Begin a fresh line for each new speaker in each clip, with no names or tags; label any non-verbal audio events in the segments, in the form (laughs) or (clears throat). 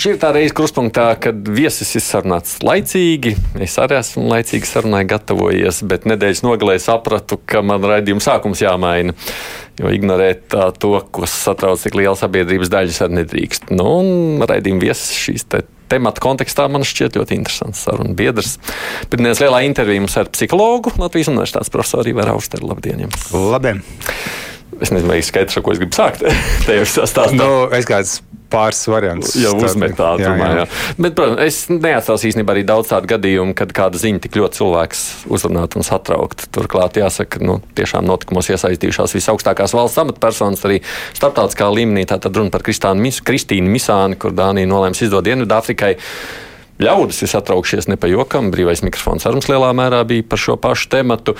šī ir tā reize kruspunktā, kad viesis ir sarunāts laicīgi. Es arī esmu laicīgi sarunai gatavojies, bet nedēļas nogalē sapratu, ka man raidījuma sākums jāmaina. Jo ignorēt tā, to, ko satrauc tik liela sabiedrības daļas, arī nedrīkst. Nu, un raidījuma viesis šīs te temata kontekstā man šķiet ļoti interesants sarunu biedrs. Pirmdienas lielā intervija mums ar psihologu Latvijas Universitātes profesoru Ivaru Austeru. Labdien! Jums.
Labdien!
Es nezinu, vai skaidrs, ar ko es gribu sākt. (laughs) Te jau stāstā.
Nu, es kāds pāris variants.
Jau uzmetā, jā, jā. jā. Bet, protams, es neatstāšu īstenībā arī daudz tādu gadījumu, kad kāda ziņa tik ļoti cilvēks uzrunāt un satraukt. Turklāt jāsaka, nu, tiešām notikumos iesaistījušās visaugstākās valsts amatpersonas arī starptautiskā līmenī. Tātad runa par Kristīnu Misāni, kur Dānija nolēms izdot Dienvidāfrikai ļaudis ir satraukšies ne pa jokam. Brīvais mikrofons arī mums lielā mērā bija par šo pašu tematu.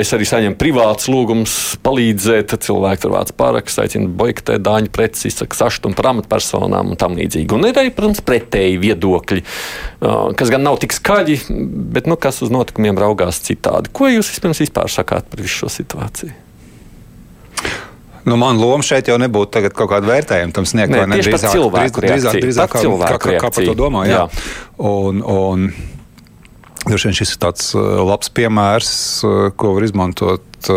Es arī saņemu privātus lūgumus palīdzēt. Cilvēki tur vāc pārakstus, aicina boikotēt dāņu preces, izsaka sašutumu par amatpersonām un tam līdzīgi. Un ir arī, protams, pretēji viedokļi, kas gan nav tik skaļi, bet nu, kas uz notikumiem raugās citādi. Ko jūs vispirms vispār sakāt par visu šo situāciju?
Nu, man loma šeit jau nebūtu kaut kāda vērtējuma tam sniegt.
Ne, ne, drīzāk, cilvēku drīzāk, drīzāk, kā,
kā, kā, kā par to domā. Jā. Jā. Un, un, Droši vien šis ir tāds labs piemērs, ko var izmantot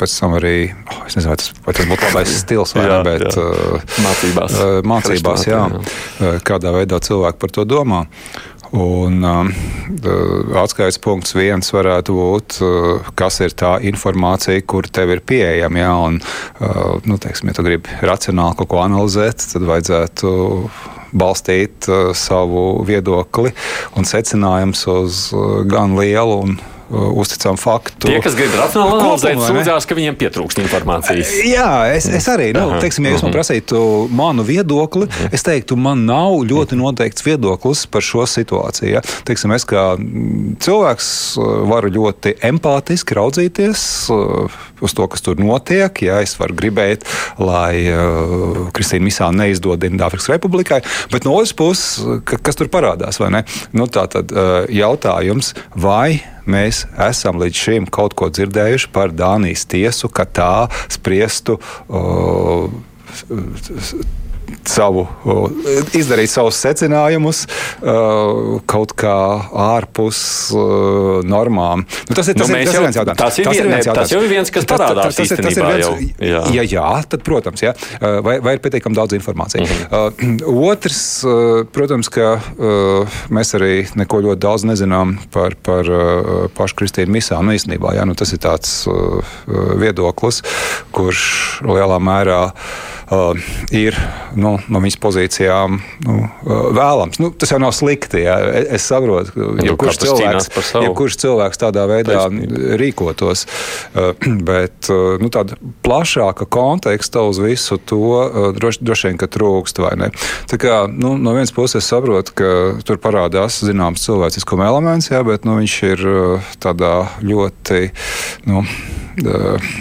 pēc tam arī. Oh, es nezinu, vai tas, vai tas būtu labais (laughs) stils vai ne, bet
jā. mācībās,
mācībās jā, jā. kādā veidā cilvēki par to domā. Un uh, atskaites punkts viens varētu būt, uh, kas ir tā informācija, kur tev ir pieejama. Ja, un, uh, nu, teiksim, ja tu gribi racionāli kaut ko analizēt, tad vajadzētu balstīt uh, savu viedokli un secinājumus uz uh, gan lielu un uzticam faktu.
Tie, kas grib racionāli analizēt, sūdzās, ka viņiem pietrūkst informācijas.
Jā, es, es arī, nu, teiksim, ja jūs man mhm. prasītu manu viedokli, mhm. es teiktu, man nav ļoti noteikts viedoklis par šo situāciju. Ja? Teiksim, es kā cilvēks uh, varu ļoti empātiski raudzīties uh, uz to, kas tur notiek. Ja? Es varu gribēt, lai uh, Kristīna Misāna neizdod Dienvidāfrikas Republikai, bet no otras puses, ka, kas tur parādās, vai ne? Nu, tā tad uh, jautājums, vai mēs esam līdz šim kaut ko dzirdējuši par Dānijas tiesu, ka tā spriestu. Uh, savu, izdarīt savus secinājumus kaut kā ārpus normām. Nu, tas ir, tas
nu,
ir, tas
jau,
ir viens jautājums.
Tas ir, tas ir, viens, jautājums. Tas ir viens, kas parādās tas, tas, tas, tas ir viens, jau.
Jā. Ja jā, tad, protams, jā. Vai, vai ir pietiekami daudz informācijas. -huh. (clears throat) uh, otrs, protams, ka uh, mēs arī neko ļoti daudz nezinām par, par uh, pašu Kristīnu Misānu. Nu, īstenībā, jā, nu, tas ir tāds uh, viedoklis, kurš lielā mērā uh, ir nu, no viņas pozīcijām nu, uh, vēlams. Nu, tas jau nav slikti. Jā. Es saprotu, ka
nu,
jebkurš cilvēks, jebkurš cilvēks tādā veidā Taisnība. rīkotos, uh, (clears throat) bet uh, nu, tāda plašāka konteksta uz visu to uh, droši, droši vien trūkst. Kā, nu, no vienas puses es saprotu, ka tur parādās zināms cilvēciskuma elements, jā, bet nu, viņš ir uh, tādā ļoti. Nu, uh,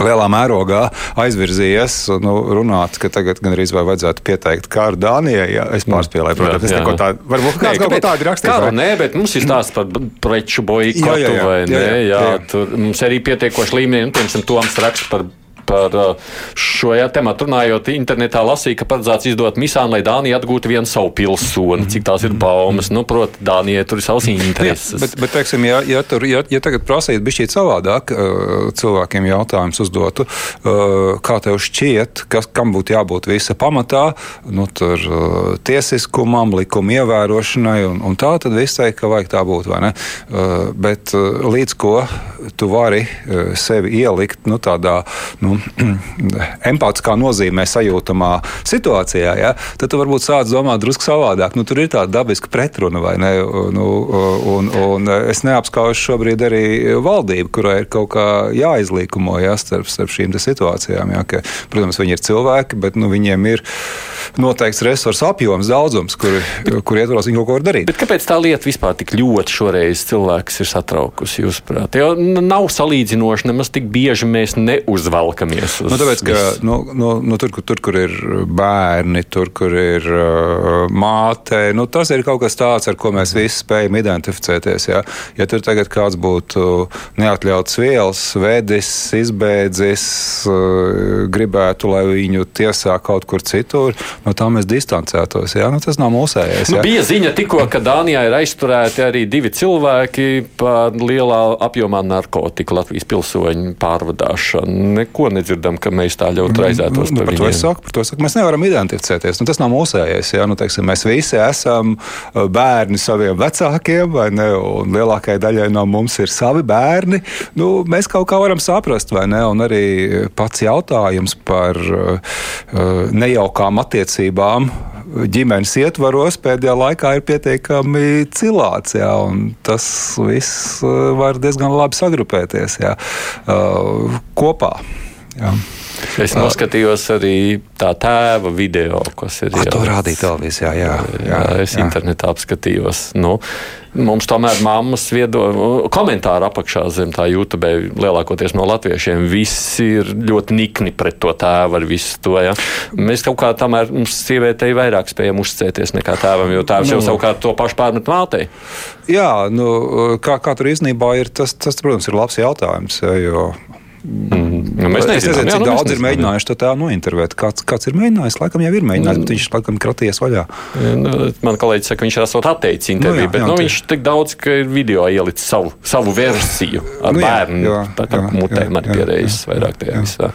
lielā mērogā aizvirzījies nu, runāt, ka tagad gan arī vajadzētu pieteikt kāru Dānijai. Jā, es pārspēlēju, protams, es neko tādu, varbūt nē, kaut ko tādu rakstīs.
Kāru nē, bet mums ir stāsts par preču boikotu, jā, jā, jā, vai? Jā, jā, jā. Tur mums arī pietiekoši līmenī, un, piemēram, Toms raksta par par uh, šo jā, tematu runājot, internetā lasīja, ka paredzēts izdot misānu, lai Dānija atgūtu vienu savu pilsoni. Cik tās ir baumas? Nu, Protams, Dānijai tur ir savas intereses.
Jā, bet, bet teiksim, ja, ja, tur, ja, ja tagad prasītu bišķīt savādāk uh, cilvēkiem jautājumus uzdotu, uh, kā tev šķiet, kas, kam būtu jābūt visa pamatā, nu, tur tiesiskumam, likuma ievērošanai un, un tā, tad viss teikt, ka vajag tā būt, vai ne? Bet līdz ko tu vari sevi ielikt, nu, tādā, nu, (clears throat) empātiskā nozīmē sajūtamā situācijā, ja, tad tu varbūt sāc domāt drusku savādāk. Nu, tur ir tāda dabiska pretruna, vai ne? Nu, un, un es neapskaužu šobrīd arī valdību, kurai ir kaut kā jāizlīkumo ja, starp, starp šīm situācijām. Ja, ka, protams, viņi ir cilvēki, bet nu, viņiem ir noteikts resursu apjoms, daudzums, kur, kur ietvaros viņi kaut ko var darīt.
Bet kāpēc tā lieta vispār tik ļoti šoreiz cilvēks ir satraukusi, jūsuprāt? Jo nav salīdzinoši, nemaz tik bieži mēs neuzvelkam tiekamies.
Nu, tāpēc, ka, nu, nu, nu, tur, kur, tur, kur ir bērni, tur, kur ir uh, māte, nu, tas ir kaut kas tāds, ar ko mēs visi spējam identificēties. Ja, ja tur tagad kāds būtu neatļauts vielas, vedis, izbēdzis, uh, gribētu, lai viņu tiesā kaut kur citur, no tā mēs distancētos. Ja? Nu, tas nav mūsējais.
Nu,
Ja?
bija ziņa tikko, ka Dānijā ir aizturēti arī divi cilvēki par lielā apjomā narkotiku Latvijas pilsoņu pārvadāšanu. Neko nedzirdam, ka mēs tā ļoti raizētos
Nu,
par
par to saku, par to saku. Mēs nevaram identificēties. Nu, tas nav mūsējais. Ja? Nu, teiksim, mēs visi esam uh, bērni saviem vecākiem, vai ne? Un lielākajai daļai no mums ir savi bērni. Nu, mēs kaut kā varam saprast, vai ne? Un arī pats jautājums par uh, uh, nejaukām attiecībām. Ģimenes ietvaros pēdējā laikā ir pietiekami cilāts, jā, un tas viss uh, var diezgan labi sagrupēties jā, kopā. Jā.
Es noskatījos arī tā tēva video, kas ir.
Ah, to rādīja televīzijā. Jā,
Jā, jā, es jā. internetā apskatījos. Nu, mums tomēr mammas viedo komentāru apakšā zem tā YouTube lielākoties no latviešiem. Visi ir ļoti nikni pret to tēvu ar visu to. Ja. Mēs kaut kā tomēr mums sievietei vairāk spējam uzticēties nekā tēvam, jo tēvs nu, jau savukārt to pašu pārmet mātei.
Jā, nu, kā, kā tur īstenībā ir, tas, tas, protams, ir labs jautājums. Jā, jo
Nu, mēs nezinām,
nezinu,
jā,
cik
nu, mēs
daudz ir
nezinām, jā.
mēģinājuši to tā nointervēt. Kāds, kāds ir mēģinājis? Laikam jau ir mēģinājis, bet viņš laikam kratījies vaļā.
Nu, Man kolēģis saka, ka viņš ir esot atteicis interviju,
Nu, jā,
bet
jā,
nu, viņš tik daudz, ka ir video ielicis savu, savu versiju ar
Nu, jā,
bērnu.
jā,
tā kā
jā,
pierējis
jā,
vairāk tajā
jā.
visā.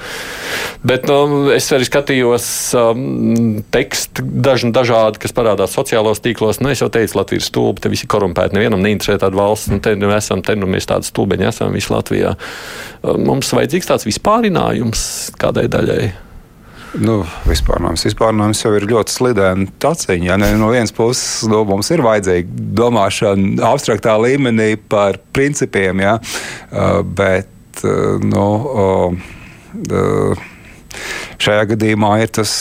Bet nu, es arī skatījos um, tekstu dažni dažādi, kas parādās sociālos tīklos. Nu, es jau teicu, Latvija ir stulba, te visi korumpēti. Nevienam neinteresē tāda valsts. Nu, te nu esam, te nu mēs tādi stulbeņi esam visi Latvijā. Um, Mums vajadzīgs tāds vispārinājums kādai daļai.
Nu, vispārnājums. vispārnājums jau ir ļoti slidēna taciņa. Ja? No vienas puses nu, mums ir vajadzīga domāšana abstraktā līmenī par principiem, ja? Bet nu, Šajā gadījumā ir tas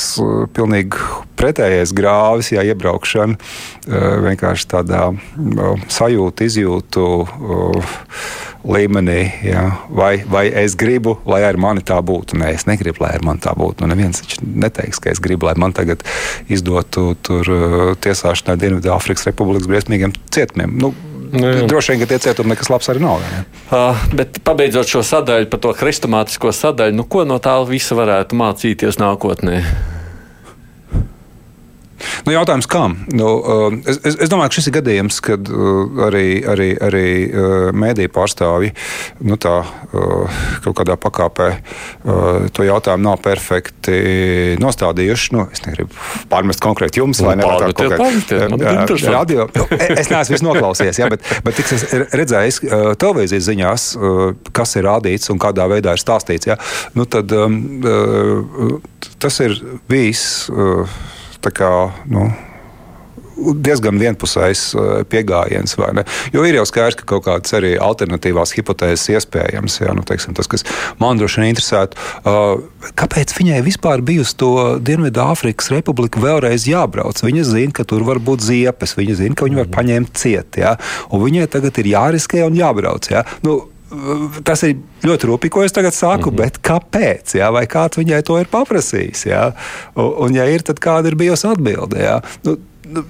pilnīgi pretējais grāvis, ja iebraukšana vienkārši tādā sajūta, izjūtu uh, līmenī. Ja? Vai, vai es gribu, lai ar mani tā būtu? Nē, es negribu, lai ar mani tā būtu. Nu, neviens neteiks, ka es gribu, lai man tagad izdotu tur uh, tiesāšanai Dienvidāfrikas Republikas briesmīgiem cietumiem. Nu,
Nu, jā.
Droši vien, ka tie cietumi nekas labs arī nav. ne?
Uh, bet pabeidzot šo sadaļu par to hristomātisko sadaļu, nu, ko no tā visa varētu mācīties nākotnē?
Nu, jautājums, kam? Nu, uh, es, es, es domāju, ka šis ir gadījums, kad uh, arī, arī, arī uh, mēdīņu pārstāvji nu, tā, kaut kādā pakāpē to jautājumu nav perfekti nostādījuši. Nu, es negribu pārmest konkrēti jums,
Nu,
vai ne? vai tā kā-
interesanti.
radio. Nu, Es neesmu visu noklausījies, ja, bet, bet tiks es redzējis uh, televīzijas ziņās, kas ir rādīts un kādā veidā ir stāstīts. Ja, nu, tad, um, tas ir bijis. Kā, nu, diezgan vienpusējs uh, pieejams. Jo ir jau skaidrs, ka kaut kādas arī alternatīvās hipotēzes iespējamas. Jā, nu, teiksim, tas, kas man droši vien interesētu, uh, kāpēc viņai vispār bija uz to Dienvidāfrikas republiku vēlreiz jābrauc? Viņa zina, ka tur var būt ziepes, viņa zina, ka viņi var paņemt ciet, jā, un viņai tagad ir jāriskē un jābrauc. Jā. Nu, Tas ir ļoti rūpīgi, ko es tagad saku, mm -hmm. bet kāpēc? Jā? Vai kāds viņai to ir paprasījis? Jā? Un, un, ja ir, tad kāda ir bijusi atbilde? Jā? Nu, nu,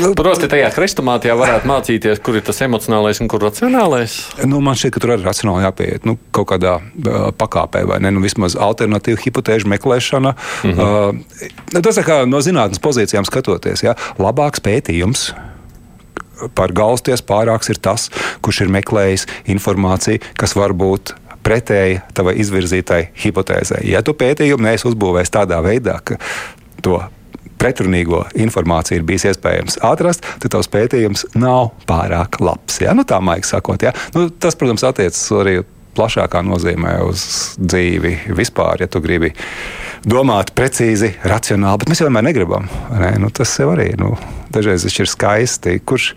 nu,
Proti, tajā hristomātijā varētu mācīties, kur ir tas emocionālais un kur racionālais.
Nu, man šķiet, ka tur arī racionāli jāpieiet nu, kaut kādā uh, pakāpē, vai ne? Nu, vismaz alternatīvu hipotēžu meklēšana. Mm -hmm. uh, tas ir no zinātnes pozīcijām skatoties. Ja? Labāks pētījums. Par galvasties pārāks ir tas, kurš ir meklējis informāciju, kas var būt pretēji tavai izvirzītai hipotēzei. Ja tu pētījumu neesi uzbūvējis tādā veidā, ka to pretrunīgo informāciju ir bijis iespējams atrast, tad tavs pētījums nav pārāk labs. Ja? Nu, tā maigi sakot, ja? nu, tas, protams, attiecas arī plašākā nozīmē uz dzīvi vispār, ja tu gribi domāt precīzi, racionāli, bet mēs jau vienmēr negribam. Ne? Nu, tas jau arī nu, dažreiz ir skaisti. Kurš,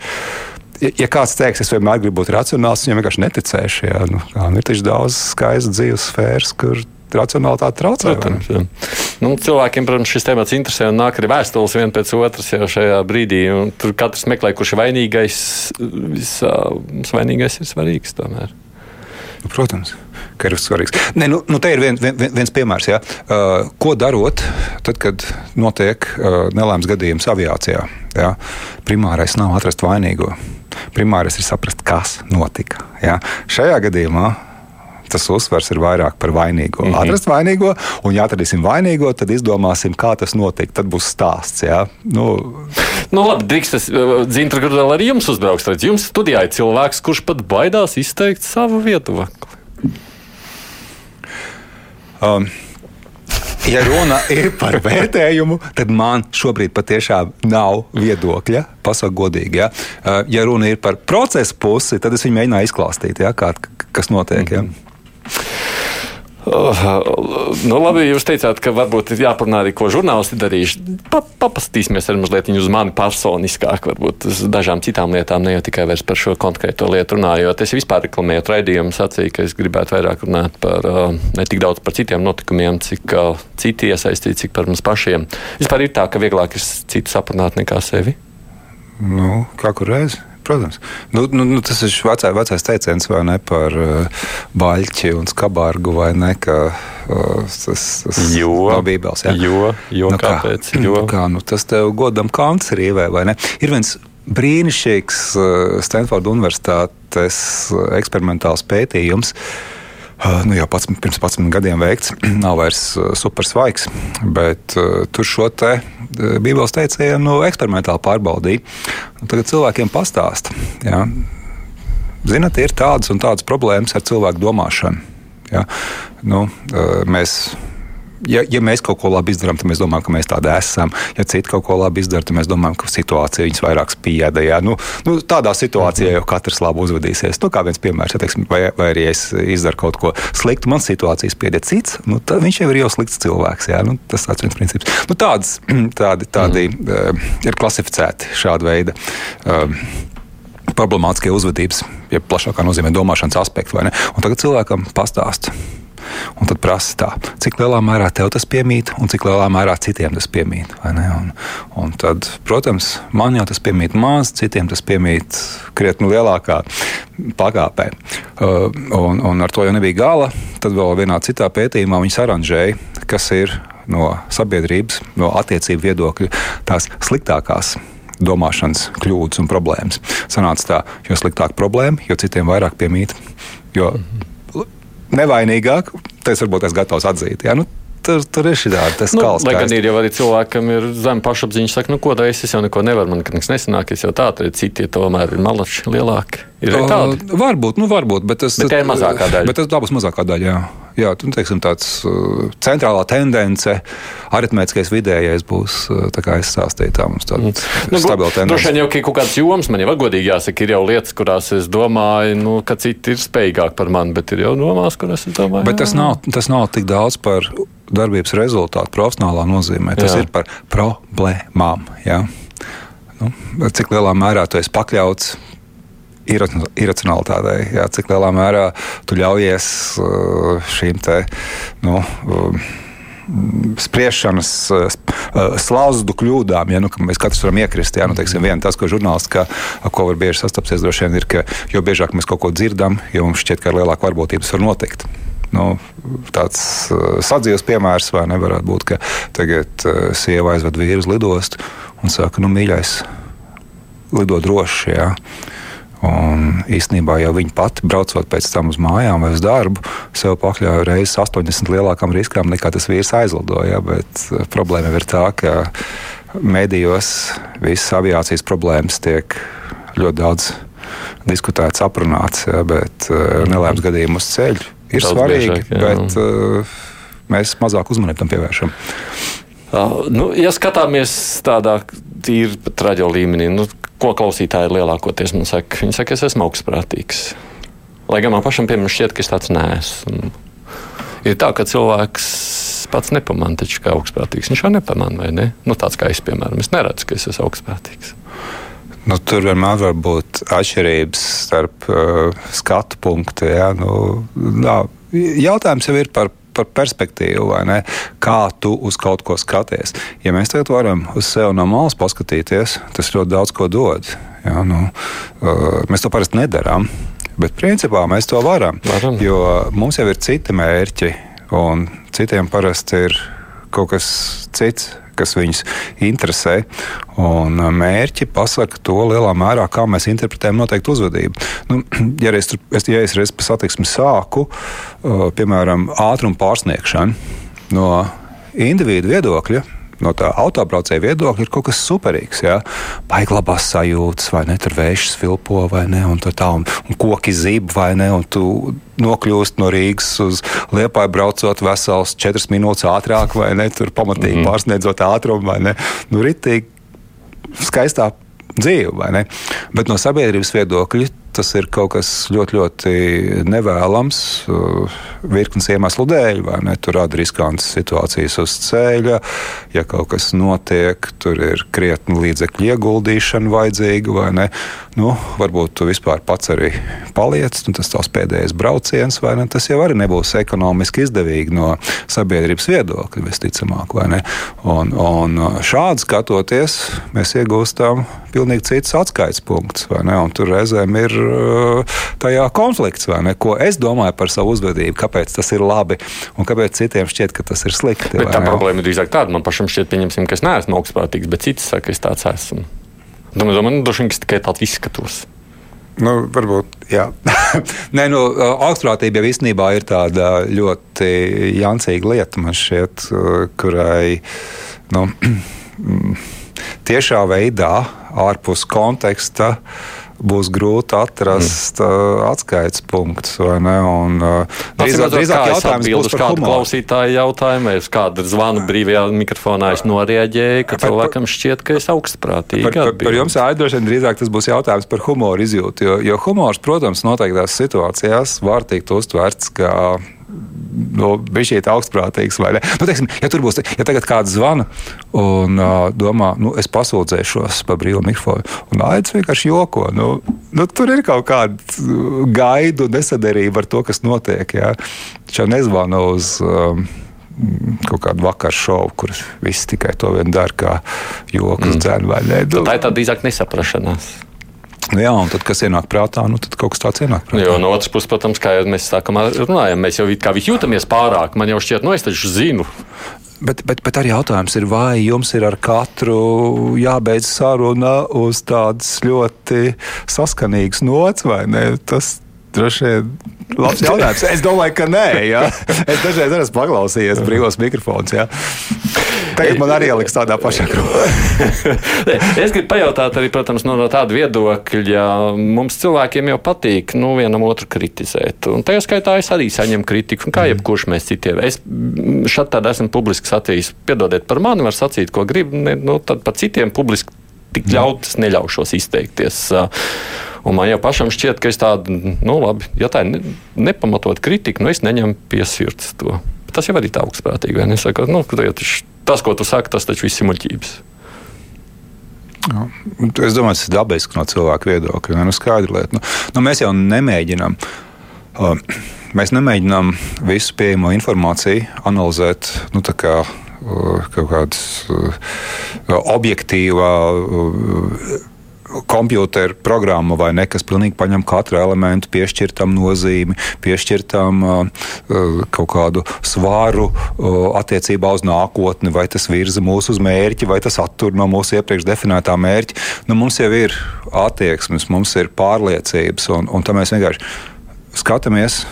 ja, kāds teiks, es vienmēr gribu būt racionāls, viņam vienkārši neticēšu. Jā, nu, nu, ir taču daudz skaistas dzīves sfēras, kur racionālitāte traucē.
Protams, nu, cilvēkiem, protams, šis temats interesē un nāk arī vēstules viena pēc otras jau šajā brīdī. Tur katrs meklē, kurš ir vainīgais. Visā, vainīgais ir svarīgs tomēr.
Nu, protams, ka ir svarīgs. Ne, nu, nu, te ir vien, vien, viens piemērs. Ja? Uh, ko darot, tad, kad notiek uh, nelaimes gadījums aviācijā? Ja? Primārais nav atrast vainīgo. Primārais ir saprast, kas notika. Ja? Šajā gadījumā tas uzsvers ir vairāk par vainīgo. Mm -hmm. Atrast vainīgo, un ja atradīsim vainīgo, tad izdomāsim, kā tas notika. Tad būs stāsts. Ja? Nu,
nu, labi, drīkstas, Zintra Grudela arī jums uzbrauks. Redz, jums studijā ir cilvēks, kurš pat baidās izteikt savu vietu.
Um, ja runa ir par vērtējumu, tad man šobrīd patiešām nav viedokļa. Pasaku godīgi. Ja, uh, ja runa ir par procesu pusi, tad es viņu mēģināju izklāstīt, ja, kā, kas notiek. Ja. Mm -hmm.
Uh, nu, labi, jūs teicāt, ka varbūt ir jāparunā arī, ko žurnālisti darījuši. Pa, papaskatīsimies arī mazliet uz mani personiskāk, varbūt uz dažām citām lietām, ne jau tikai par šo konkrēto lietu runājot. Es vispār reklamēju raidījumu, sacīju, ka es gribētu vairāk runāt par uh, ne tik daudz par citiem notikumiem, cik uh, citi iesaistīti, cik par mums pašiem. Vispār ir tā, ka vieglāk ir citu saprunāt nekā sevi.
Nu, kā kur reizi? Protams. Nu, nu, nu, tas ir vecā, vecais teiciens ne, par uh, baļķi un skabārgu, vai ne? Ka, uh, tas tas
jo,
nav bībeles. Ja?
Jo, jo nu, kāpēc?
Kā, (clears throat)
jo.
Nu, kā, nu, tas tev godam kancerīvē, vai ne? Ir viens brīnišķīgs uh, Stanforda Universitātes uh, eksperimentāls pētījums. Uh, nu, jau pats, pirms 11 gadiem veikts, (clears throat) nav vairs uh, supersvaigs, bet uh, tur šo te Bībeles teicienu eksperimentāli pārbaudīja. Tagad cilvēkiem pastāsta. Ja? Zinat, ir tādas un tādas problēmas ar cilvēku domāšanu. Ja? Nu, mēs ja, ja mēs kaut ko labi izdarām, tad mēs domājam, ka mēs tādi esam. Ja citi kaut ko labi izdara, tad mēs domājam, ka situācija viņus vairāk spieda. Ja? Nu, nu, tādā situācijā mhm. jau katrs labi uzvedīsies. Nu, kā viens piemērs, ja, teiksim, vai, vai arī es izdaru kaut ko sliktu, man situācija spieda cits, nu, tad viņš jau ir jau slikts cilvēks. Ja? Nu, tas ir viens princips. Nu, tādas, (clears throat) tādi tādi mm. uh, ir klasificēti šāda veida. Uh, Problemātiskie uzvedības, ja plašākā nozīmē domāšanas aspekti, tagad cilvēkam pastāst, Un tad prasa tā, cik lielā mērā tev tas piemīt, un cik lielā mērā citiem tas piemīt. Un, un tad, protams, man jau tas piemīt maz, citiem tas piemīt krietni lielākā pakāpē. Uh, un, un ar to jau nebija gala. Tad vēl vienā citā pētījumā viņi saranžēja, kas ir no sabiedrības, no attiecību viedokļa tās sliktākās domāšanas kļūdas un problēmas. Sanāca tā, jo sliktāk problēma, jo citiem vairāk piemīt. Jo mm -hmm nevainīgāk, tad es varbūt esmu gatavs atzīt. Ja? Nu, tur, tur ir šī tāda
nu,
skala.
Lai gan ir jau arī cilvēki, kam ir zema pašapziņa, saka, nu, ko tā es, es jau neko nevaru, man nekas nesanāk, es jau tā, tad citi tomēr ir malači lielāki. Ir uh, tādi?
Varbūt, nu, varbūt, bet tas
ir mazākā daļa.
Bet tas būs mazākā daļa, jā. Jā, tu, nu, teiksim, tāds uh, centrālā tendence, aritmētiskais vidējais būs, uh, tā kā es stāstīju, tā mums tāda mm. nu, stabila tendence.
Droši vien jau kaut kāds joms, man jau godīgi jāsaka, ir jau lietas, kurās es domāju, nu, ka citi ir spējīgāki par mani, bet ir jau domās, kurās es domāju.
Bet tas nav, tas nav tik daudz par darbības rezultātu profesionālā nozīmē. Tas jā. ir par problēmām. Ja? Nu, cik lielā mērā tu esi pakļauts iracionalitātei, jā, cik lielā mērā tu ļaujies uh, šīm te. Nu, um, spriešanas uh, slazdu kļūdām, ja nu, mēs katrs varam iekrist. Ja, nu, teiksim, vien, tas, ko žurnālists, ka, ko var bieži sastapties, droši vien ir, ka jo biežāk mēs kaut ko dzirdam, jo mums šķiet, ka ar lielāku varbūtību tas var notikt. Nu, tāds uh, sadzīves piemērs vai nevarētu būt, ka tagad uh, sieva aizved vīru uz lidostu un saka, nu, mīļais, lido droši. Ja. Un īstenībā jau viņa pati braucot pēc tam uz mājām vai uz darbu, sev pakļāva reizes 80 lielākam riskam nekā tas vīrs aizlidoja. Bet eh, problēma ir tā, ka medijos visas aviācijas problēmas tiek ļoti daudz diskutēts, aprunāts, ja, bet nelēmas gadījumi uz ceļa ir svarīgi, biežāk, jā. bet uh, mēs mazāk uzmanību tam pievēršam.
Uh, nu, ja skatāmies tādā tīri traģo līmenī, nu, ko klausītāji lielākoties man saka? Viņi saka, es esmu augstprātīgs. Lai gan man pašam, piemēram, šķiet, ka es tāds neesmu. Ir tā, ka cilvēks pats nepamanā, taču kā augstprātīgs. Viņš jau nepamanā, vai ne? Nu, tāds kā es, piemēram, es neredzu, ka es esmu augstprātīgs.
Nu, tur vienmēr var būt atšķirības starp uh, skatu punktu. Ja? Nu, nā, jautājums jau ir par par perspektīvu, ne? Kā tu uz kaut ko skaties. Ja mēs tagad varam uz sevi no malas paskatīties, tas ļoti daudz ko dod. Ja, nu, uh, mēs to parasti nedarām. Bet principā mēs to varam.
Varam.
Jo mums jau ir citi mērķi, un citiem parasti ir kaut kas cits, kas viņus interesē. Un mērķi pasaka to lielā mērā, kā mēs interpretējam noteiktu uzvedību. Nu, (clears throat) ja es, es, ja es reiz pa satiksmi sāku, uh, piemēram, ātrumu pārsniegšanu no individu viedokļa, no tā autobraucēja viedokļa ir kaut kas superīgs. Ja? Baigi labās sajūtas, vai ne? Tur vējš svilpo, vai ne? Un, tā, un, un koki zib, vai ne? Un tu nokļūst no Rīgas uz Liepāju braucot vesels 4 minūtes ātrāk, vai ne? Tur pamatīgi mm -hmm. pārsniedzot ātrumu, vai ne? Nu, ritīgi skaistā dzīve, vai ne? Bet no sabiedrības viedokļa tas ir kaut kas ļoti, ļoti nevēlams. Uh, virknes iemeslu dēļ, vai ne? Tur rada riskantas situācijas uz ceļa. Ja kaut kas notiek, tur ir krietni līdzekļu ieguldīšana vajadzīga, vai ne? Nu, varbūt tu vispār pats arī paliec, nu, tas tavs pēdējais brauciens, vai ne? Tas jau arī nebūs ekonomiski izdevīgi no sabiedrības viedokļa, visticamāk, vai ne? Un, un šādi skatoties, mēs iegūstam pilnīgi cits atskaites punkts, vai ne? Un tur reizēm ir tajā konflikts, vai ne? Ko es domāju par savu uzvedību, kāpēc tas ir labi un kāpēc citiem šķiet, ka tas ir slikti.
Bet tā ne? problēma ir drīzāk tāda, man pašam šķiet, ka es neesmu augstprātīgs, bet citi saka, ka es tāds esmu. Domāju, man droši vien, ka es tikai tāds izskatos.
Nu, varbūt, jā. (laughs) Nē, nu, augstprātība jau īstenībā ir tāda ļoti jancīga lieta, man šķiet, kurai nu, (clears throat) tiešā veidā, ārpus konteksta, uh, būs grūti atrast mm. uh, atskaites punktus. Un, uh,
drīzāk, drīzāk jautājums būs par kādu humoru. klausītāju jautājumu, uz kādu zvanu brīvajā mikrofonā es noreaģēju, ka cilvēkam šķiet, ka es augstprātīgi
par, par, par jums āidroši drīzāk tas būs jautājums par humoru izjūtu, jo, jo humors, protams, noteiktās situācijās var tikt uztverts kā nu, bija šī augstprātīgs. Nu, teiksim, ja tur būs, ja tagad kāds zvana un uh, domā, nu, es pasūdzēšos par brīvu mikrofonu, un Aits vienkārši joko. Nu, nu, tur ir kaut kāda gaidu nesadarība ar to, kas notiek. Ja? Jau nezvana uz. Um, kaut kādu vakaru šovu, kur viss tikai to vien dara, kā joks, mm. dzēnu vai nē.
Tā ir tāda drīzāk nesaprašanās.
Jā, un tad, kas ienāk prātā, nu, tad kaut kas tāds ienāk prātā.
Jo no otras puses, protams, kā jau mēs sākam runājam, mēs jau kā jūtamies pārāk. Man jau šķiet, nu es taču zinu.
Bet, bet, bet arī jautājums ir, vai jums ir ar katru jābeidz saruna uz tādas ļoti saskanīgas nots, vai ne? Tas droši vien labs jautājums. Es domāju, ka nē. Ja? Es dažreiz esmu paklausījies brīvos mikrofonus. Ja? Tagad man arī ieliks tādā pašā grupā. (laughs)
es gribu pajautāt arī, protams, no, no tāda viedokļa, mums cilvēkiem jau patīk nu, vienam otru kritizēt. Un tajā skaitā es arī saņemu kritiku, kā mhm. jebkurš mēs citiem. Es šeit tādā esmu publiski sacījis, piedodiet par mani, var sacīt, ko gribu, nu, tad par citiem publiski tik ļautas neļaušos izteikties. Un man jau pašam šķiet, ka es tādu, nu, labi, ja tā ir nepamatot kritika, nu, es neņemu pie sirds to. Tas jau arī tā augstprātīgi. Nesaka, nu, tas, ko tu saki, tas taču viss ir muļķības.
Jā. Es domāju, tas ir dabiski no cilvēka viedokļa. Nu, skaidra lieta. Nu, nu, mēs jau nemēģinām. Uh, mēs nemēģinām visu pieejamo informāciju analizēt nu, kā, uh, kaut kādas uh, objektīvā. Uh, kompjuteru programma vai ne, kas pilnīgi paņem katru elementu, piešķir tam nozīmi, piešķir tam uh, uh, kaut kādu svāru uh, attiecībā uz nākotni, vai tas virza mūsu uz mērķi, vai tas attur no mūsu iepriekš definētā mērķa. Nu, mums jau ir attieksmes, mums ir pārliecības, un, un tā mēs vienkārši skatāmies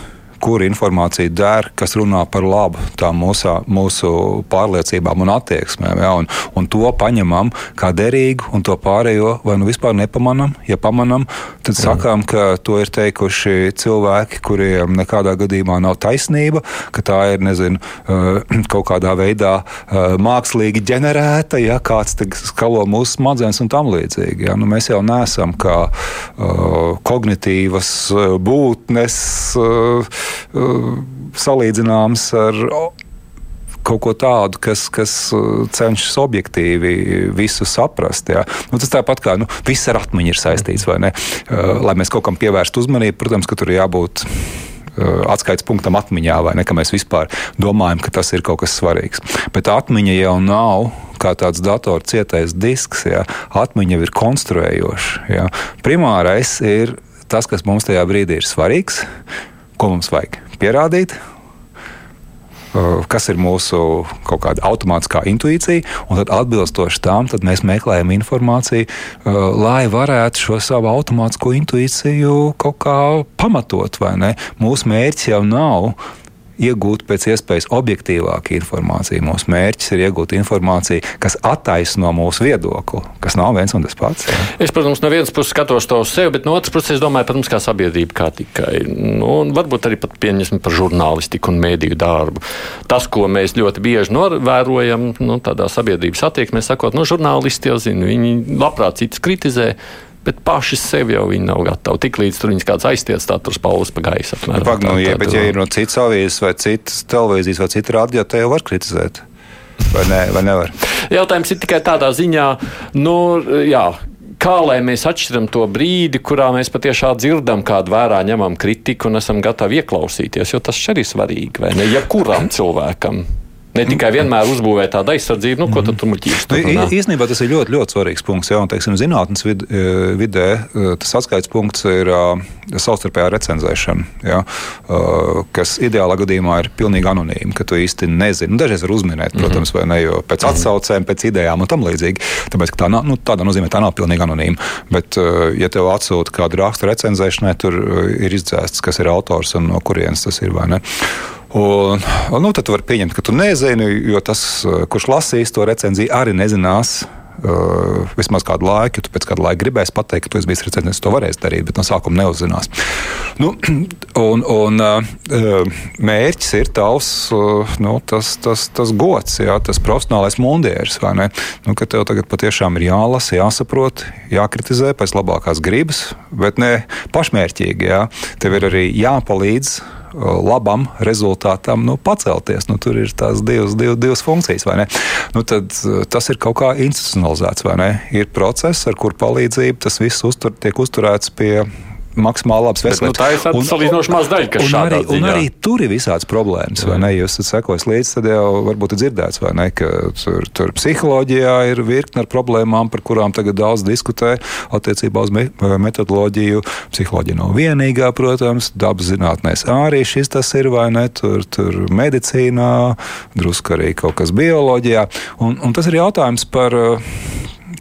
kur informācija der, kas runā par labu mūsu, mūsu pārliecībām un attieksmēm. Ja, un, un to paņemam kā derīgu, un to pārējo vai nu vispār nepamanām. Ja pamanām, tad Jā. sakām, ka to ir teikuši cilvēki, kuriem nekādā gadījumā nav taisnība, ka tā ir nezinu, eh, (clears throat) kaut kādā veidā eh, mākslīgi ģenerēta, ja kāds skalo mūsu smadzenes un tam līdzīgi. Ja. Nu, mēs jau neesam kā uh, kognitīvas būtnes. Uh, salīdzināms ar kaut ko tādu, kas, kas uh, cenšas objektīvi visu saprast. Jā. Nu, tas tāpat kā nu, viss ar atmiņu ir saistīts, vai ne? Uh, lai mēs kaut kam pievērstu uzmanību, protams, ka tur ir jābūt atskaites punktam atmiņā, vai ne, mēs vispār domājam, ka tas ir kaut kas svarīgs. Bet atmiņa jau nav kā tāds datora cietais disks, jā. atmiņa jau ir konstruējoša. Jā. Primārais ir tas, kas mums tajā brīdī ir svarīgs, ko mums vajag pierādīt, kas ir mūsu kaut kāda automātiskā intuīcija, un tad atbilstoši tam tad mēs meklējam informāciju, lai varētu šo savu automātisko intuīciju kaut kā pamatot. Mūsu mērķis jau nav iegūt pēc iespējas objektīvāku informāciju. Mūsu mērķis ir iegūt informāciju, kas attaisno mūsu viedokli, kas nav viens un tas pats. Jā.
Es, protams, no vienas puses skatos to uz sevi, bet no otras puses es domāju par mums kā sabiedrību kā tikai. Nu, varbūt arī pat pieņemsim par žurnālistiku un mēdīju darbu. Tas, ko mēs ļoti bieži novērojam nu, tādā sabiedrības attieksmē, sakot, nu, žurnālisti jau zina, viņi labprāt citus kritizē bet paši sev jau viņi nav gatavi. Tiklīdz tur viņas kāds aiztiec, tā tur spaudas pa gaisu.
Apmēram, Pag, nu, tā, bet, ja ir no citas avīzes vai citas televīzijas vai citas radio, te jau var kritizēt. Vai, ne, vai nevar? (laughs)
Jautājums ir tikai tādā ziņā, nu, jā, kā lai mēs atšķiram to brīdi, kurā mēs patiešām dzirdam, kādu vērā ņemam kritiku un esam gatavi ieklausīties, jo tas arī ir svarīgi, vai ne? Jebkuram cilvēkam. Ne tikai vienmēr uzbūvēt tādu aizsardzību, nu, ko tu muļķīsi.
Nu, īstenībā tas ir ļoti, ļoti svarīgs punkts. Jā, un, teiksim, zinātnes vid, e, vidē e, tas atskaites punkts ir uh, savstarpējā recenzēšana, jā, uh, kas ideālā gadījumā ir pilnīgi anonīma, ka tu īsti nezini. Nu, dažreiz var uzminēt, mhm. protams, vai ne, jo pēc mhm. atsaucēm, pēc idejām un tam līdzīgi. Tāpēc tā, nav, nu, tādā nozīmē tā nav pilnīgi anonīma. Bet, uh, ja tev atsūta kādu rakstu recenzēšanai, tur ir izdzēsts, kas ir autors un no kurienes tas ir. Un, un, nu, tad tu vari pieņemt, ka tu nezini, jo tas, eh, kurš lasīs to recenziju, arī nezinās. Uh, vismaz kādu laiku, ja tu pēc kāda laika gribēsi pateikt, ka tu esi bijis recenzents, to varēs darīt, bet no sākuma neuzzinās. Nu, (clears throat) un, un uh, mērķis ir tavs, uh, nu, tas, tas, tas gods, jā, tas profesionālais mundieris. Nu, ka tev tagad patiešām ir jālasa, jāsaprot, jākritizē pēc labākās gribas, bet ne pašmērķīgi. Jā. Tev ir arī jāpalīdz labam rezultātam nu, pacelties. Nu, tur ir tās divas, divas, divas funkcijas, vai ne? Nu, tad, tas ir kaut kā institucionalizēts, vai ne? Ir process, ar kur palīdzību tas viss uztur, tiek uzturēts pie maksimāli labs veselības.
Nu, tā ir tāda salīdzinoši maza daļa, kas šādā
arī, un arī tur ir visādas problēmas, vai ne? Jūs esat sekojis līdzi, tad jau varbūt ir dzirdēts, vai ne, ka tur, tur psiholoģijā ir virkne ar problēmām, par kurām tagad daudz diskutē attiecībā uz me metodoloģiju. Psiholoģija nav vienīgā, protams, dabas zinātnēs arī šis tas ir, vai ne, tur, tur medicīnā, drusku arī kaut kas bioloģijā. Un, un tas ir jautājums par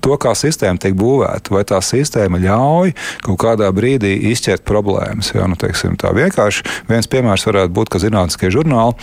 to, kā sistēma tiek būvēta, vai tā sistēma ļauj kaut kādā brīdī izķert problēmas. Jā, nu, teiksim, tā vienkārši viens piemērs varētu būt, ka zinātniskie žurnāli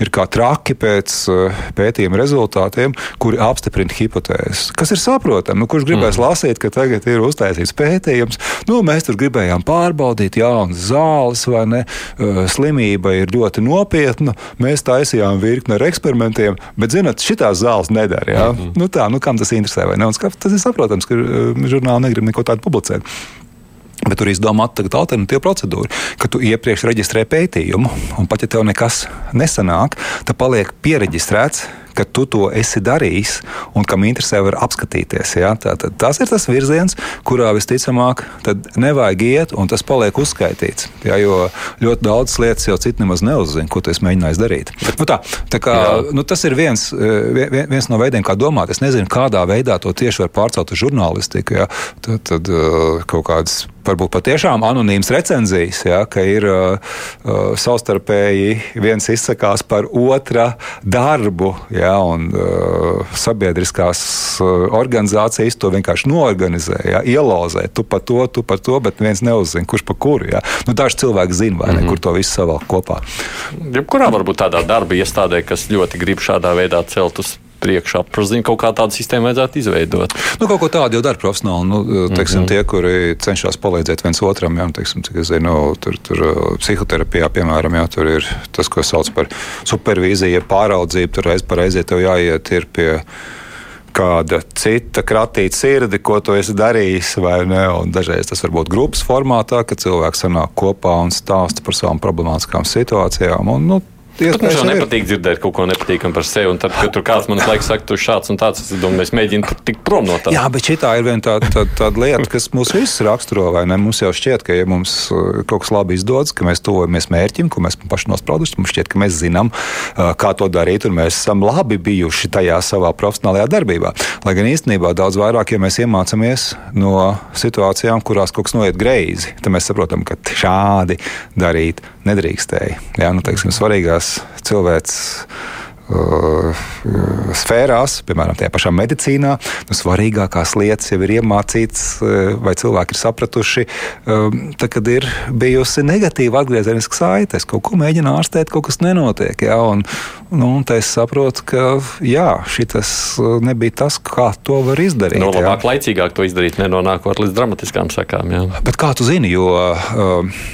ir kā traki pēc uh, pētījuma rezultātiem, kuri apstiprina hipotēzes. Kas ir saprotami? Nu, kurš gribēs mm. lasīt, ka tagad ir uztaisīts pētījums? Nu, mēs tur gribējām pārbaudīt jaunas zāles, vai ne? Uh, slimība ir ļoti nopietna. Mēs taisījām virkni ar eksperimentiem, bet, zinot, šitās zāles nedara. Ja? Mm -hmm. nu, tā, nu, kam tas interesē? Un, tas ir saprotams, ka eh, žurnāli negrib neko tādu publicēt. Bet tur izdomā tagad alternatīvu procedūru, ka tu iepriekš reģistrē pētījumu, un pat ja tev nekas nesanāk, tad paliek pieregistrēts ka tu to esi darījis un kam interesē, var apskatīties. Ja? Tātad, tas ir tas virziens, kurā visticamāk nevajag iet, un tas paliek uzskaitīts. Ja? Jo ļoti daudz lietas jau citi nemaz neuzzina, ko tu esi mēģinājis darīt. Nu, tā, tā kā, nu, tas ir viens, eh, viens no veidiem, kā domāt. Es nezinu, kādā veidā to tieši var pārcelt uz žurnālistiku. Ja? Tad, tad eh, kaut kādas varbūt patiešām anonīmas recenzijas, ja, ka ir uh, savstarpēji viens izsakās par otra darbu. Ja, un, uh, sabiedriskās uh, organizācijas to vienkārši noorganizē, ja, ielozē. Tu par to, tu par to, bet viens neuzzina, kurš par kuru. Ja. Nu, daži cilvēki zina, vai ne, mm -hmm. kur to visu savāk kopā.
Jebkurā varbūt tādā darba iestādē, kas ļoti grib šādā veidā celt uz priekšā. Protams, kaut kā tādu sistēmu vajadzētu izveidot.
Nu, kaut ko tādu jau dara profesionāli. Nu, teiksim, mm -hmm. Tie, kuri cenšas palīdzēt viens otram, jau teiksim, zinu, tur, tur psihoterapijā, piemēram, jā, tur ir tas, ko sauc par supervīziju, pāraudzību. Tur reiz par reizi tev jāiet ir pie kāda cita kratīta sirdi, ko tu esi darījis, vai ne? Un dažreiz tas var būt grupas formātā, kad cilvēks sanāk kopā un stāsta par savām problemātiskām situācijām. Un, nu,
Pat mums jau nepatīk dzirdēt kaut ko nepatīkamu par sevi. Un tad, kad tur kāds man liekas, saka, tu šāds un tāds, es domāju, es mēģinu tikt prom no tā.
Jā, bet šī ir viena tāda tā, tā lieta, kas mūs visus raksturo. Mums jau šķiet, ka ja mums uh, kaut kas labi izdodas, ka mēs tuvojamies mērķim, ko mēs paši nosprauduši. Mums šķiet, ka mēs zinām, uh, kā to darīt, un mēs esam labi bijuši tajā savā profesionālajā darbībā. Lai gan īstenībā daudz vairāk, ja mēs iemācāmies no situācijām, kurās kaut kas noiet greizi, tad mēs saprotam, ka šādi darīt nedrīkstēja. Jā, nu, teiksim, svarīgās cilvēces uh, sfērās, piemēram, tajā pašā medicīnā, nu, svarīgākās lietas jau ir iemācītas, uh, vai cilvēki ir sapratuši, um, tad, kad ir bijusi negatīva atgriezeniska saite. Es kaut ko mēģinu ārstēt, kaut kas nenotiek. Jā, un, nu, un es saprotu, ka jā, šis uh, nebija tas, kā to var izdarīt.
No, nu, labāk, jā. laicīgāk to izdarīt, nenonākot līdz dramatiskām sakām. Jā.
Bet kā tu zini, jo uh,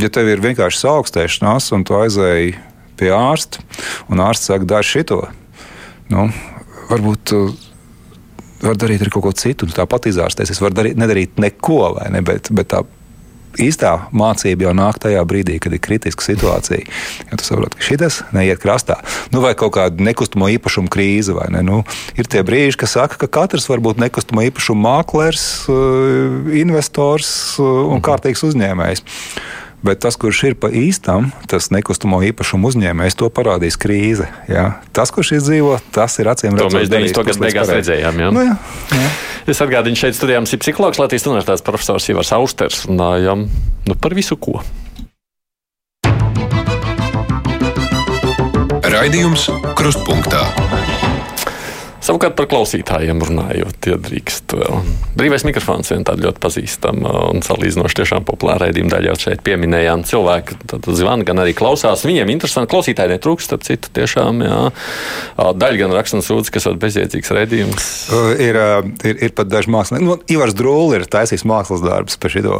ja tev ir vienkārši augstēšanās un tu aizēji pie ārsta, un ārsts saka, dari šito, nu, varbūt. Var darīt arī kaut ko citu, un tāpat izārstēties. Es varu darīt, nedarīt neko, ne? Bet, bet tā īstā mācība jau nāk tajā brīdī, kad ir kritiska situācija. Ja tu saproti, ka šis neiet krastā, nu, vai kaut kāda nekustamo īpašumu krīze, vai ne? Nu, ir tie brīži, kas saka, ka katrs var būt nekustamo īpašumu mākslinieks, eh, investors eh, un mhm. kārtīgs uzņēmējs. Bet tas, kurš ir pa īstam, tas nekustamo īpašumu uzņēmējs, to parādīs krīze. Jā. Tas, kurš izdzīvo, tas ir acīm
redzams. To mēs 90. gadu beigās redzējām. Jā. Nu, jā, jā. Es atgādinu, šeit studijām ir psihologs Latvijas Universitātes profesors Ivars Austers. Runājam nu, par visu ko.
Raidījums Krustpunktā.
Savukārt par klausītājiem runājot, ja drīkst vēl. Brīvais mikrofons ir tāda ļoti pazīstama un salīdzinoši tiešām populāra raidījuma daļa. Jau šeit pieminējām cilvēku, tad zvana, gan arī klausās. Viņiem interesanti klausītāji netrūkst, starp citu, tiešām, jā. Daļa gan raksta un sūdz, kas ir bezjēdzīgs raidījums.
Ir, ir, ir pat daži mākslinieki. Nu, Ivars Drūli ir taisījis mākslas darbus par šito.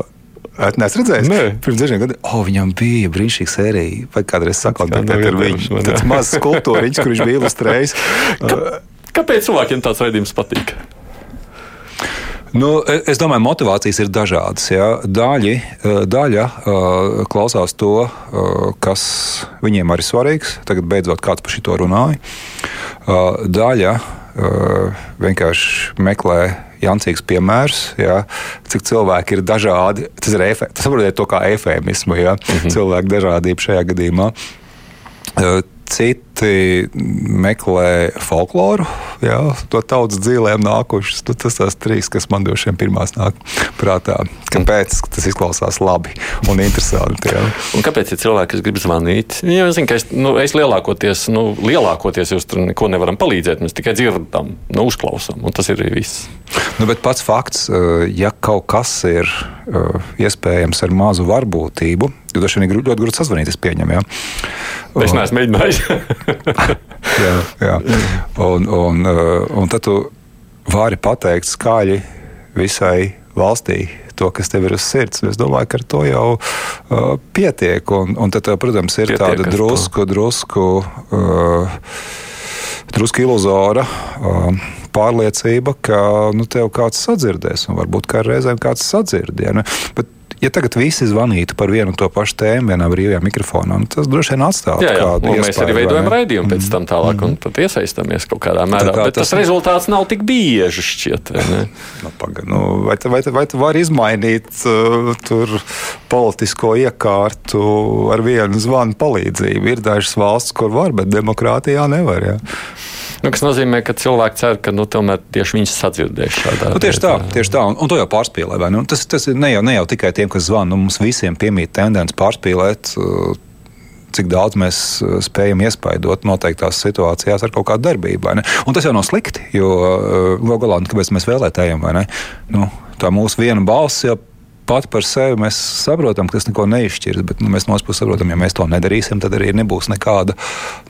Nē, es redzēju, Nē. pirms dažiem gadiem, oh, viņam bija brīnišķīga sērija. Vai kādreiz sakot, bet ar viņu tāds mazs skulptūriņš, kurš bija ilustrējis.
Kāpēc cilvēkiem tāds raidījums patīk?
Nu, es domāju, motivācijas ir dažādas. Ja. Daļi, eh, daļa uh, klausās to, kas viņiem arī svarīgs. Tagad beidzot kāds par šo runāja. Daļa vienkārši meklē jancīgs piemērs, ja, cik cilvēki ir dažādi. Tas ir efe, tas saprotiet to kā efēmismu, ja, -hmm. cilvēku dažādību šajā gadījumā. Citi meklē folkloru, jā, to tautas dzīvēm nākušas. Nu, tas tās trīs, kas man droši vien pirmās nāk prātā. Kāpēc tas izklausās labi un interesanti? Jā.
Un kāpēc ir cilvēki, kas grib zvanīt? Jā, es zinu, ka es, nu, es lielākoties, nu, lielākoties jūs tur neko nevaram palīdzēt. Mēs tikai dzirdam, nu, uzklausām, un tas ir viss.
Nu, bet pats fakts, eh, ja kaut kas ir eh, iespējams ar mazu varbūtību, Jo dažiem ir ļoti grūti sazvanīt, es pieņemu. Ja?
Es neesmu mēģinājis. (laughs)
jā, jā. Un, un, uh, un tad tu vari pateikt skaļi visai valstī to, kas tev ir uz sirds. Es domāju, ka ar to jau uh, pietiek. Un, un tad, protams, ir pietiek tāda drusku, drusku, uh, drusku iluzora. Uh, pārliecība, ka nu, tev kāds sadzirdēs, un varbūt kā reizēm kāds sadzirdēs. Ja, nu, bet ja tagad visi zvanītu par vienu to pašu tēmu vienā brīvajā mikrofonā, nu, tas droši vien atstātu jā, jā. kādu iespēju.
Mēs arī veidojam raidījumu mm. pēc tam tālāk mm. un mhm. pat iesaistamies kaut kādā mērā, kā bet tas, tas rezultāts nav tik bieži šķiet. (laughs)
nu, paga, nu, vai, tu, vai, tu, vai tu vari izmainīt uh, tur politisko iekārtu ar vienu zvanu palīdzību? Ir dažas valsts, kur var, bet demokrātijā nevar. Jā.
Nu, kas nozīmē, ka cilvēki cer, ka nu, tieši viņš sadzirdēs šādā
nu, tieši tā, tieši tā, un, un to jau pārspīlē. Nu, tas, tas ne jau, ne jau tikai tiem, kas zvana, nu, mums visiem piemīt tendence pārspīlēt. Uh, cik daudz mēs uh, spējam iespaidot noteiktās situācijās ar kaut kādu darbību. Un tas jau nav slikti, jo uh, galu galā, nu, kāpēc mēs vēlētājiem, vai ne? Nu, tā mūsu viena balss jau pati par sevi mēs saprotam, ka tas neko neizšķirs. Bet nu, mēs no otras puses saprotam, ja mēs to nedarīsim, tad arī nebūs nekāda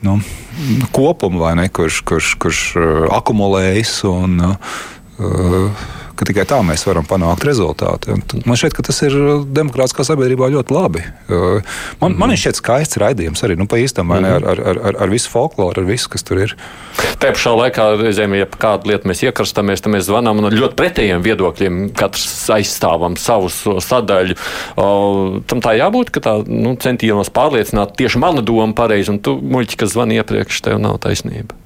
nu, kopuma, ne, kurš, kurš, kurš uh, akumulējas un uh, ka tikai tā mēs varam panākt rezultātu. Man šķiet, ka tas ir demokrātiskā sabiedrībā ļoti labi. Man, man ir šķiet skaists raidījums arī nu, pa īstam, mm -hmm. ar, ar, ar, ar visu folkloru, ar visu, kas tur ir.
Tajā pašā laikā, reizēm, ja kādu lietu mēs iekrastamies, tad mēs zvanām un ar ļoti pretējiem viedokļiem katrs aizstāvam savu sadaļu. O, tam tā jābūt, ka tā nu, centienos pārliecināt tieši mana doma pareizi, un tu, muļķi, kas zvanīja iepriekš, tev nav taisnība.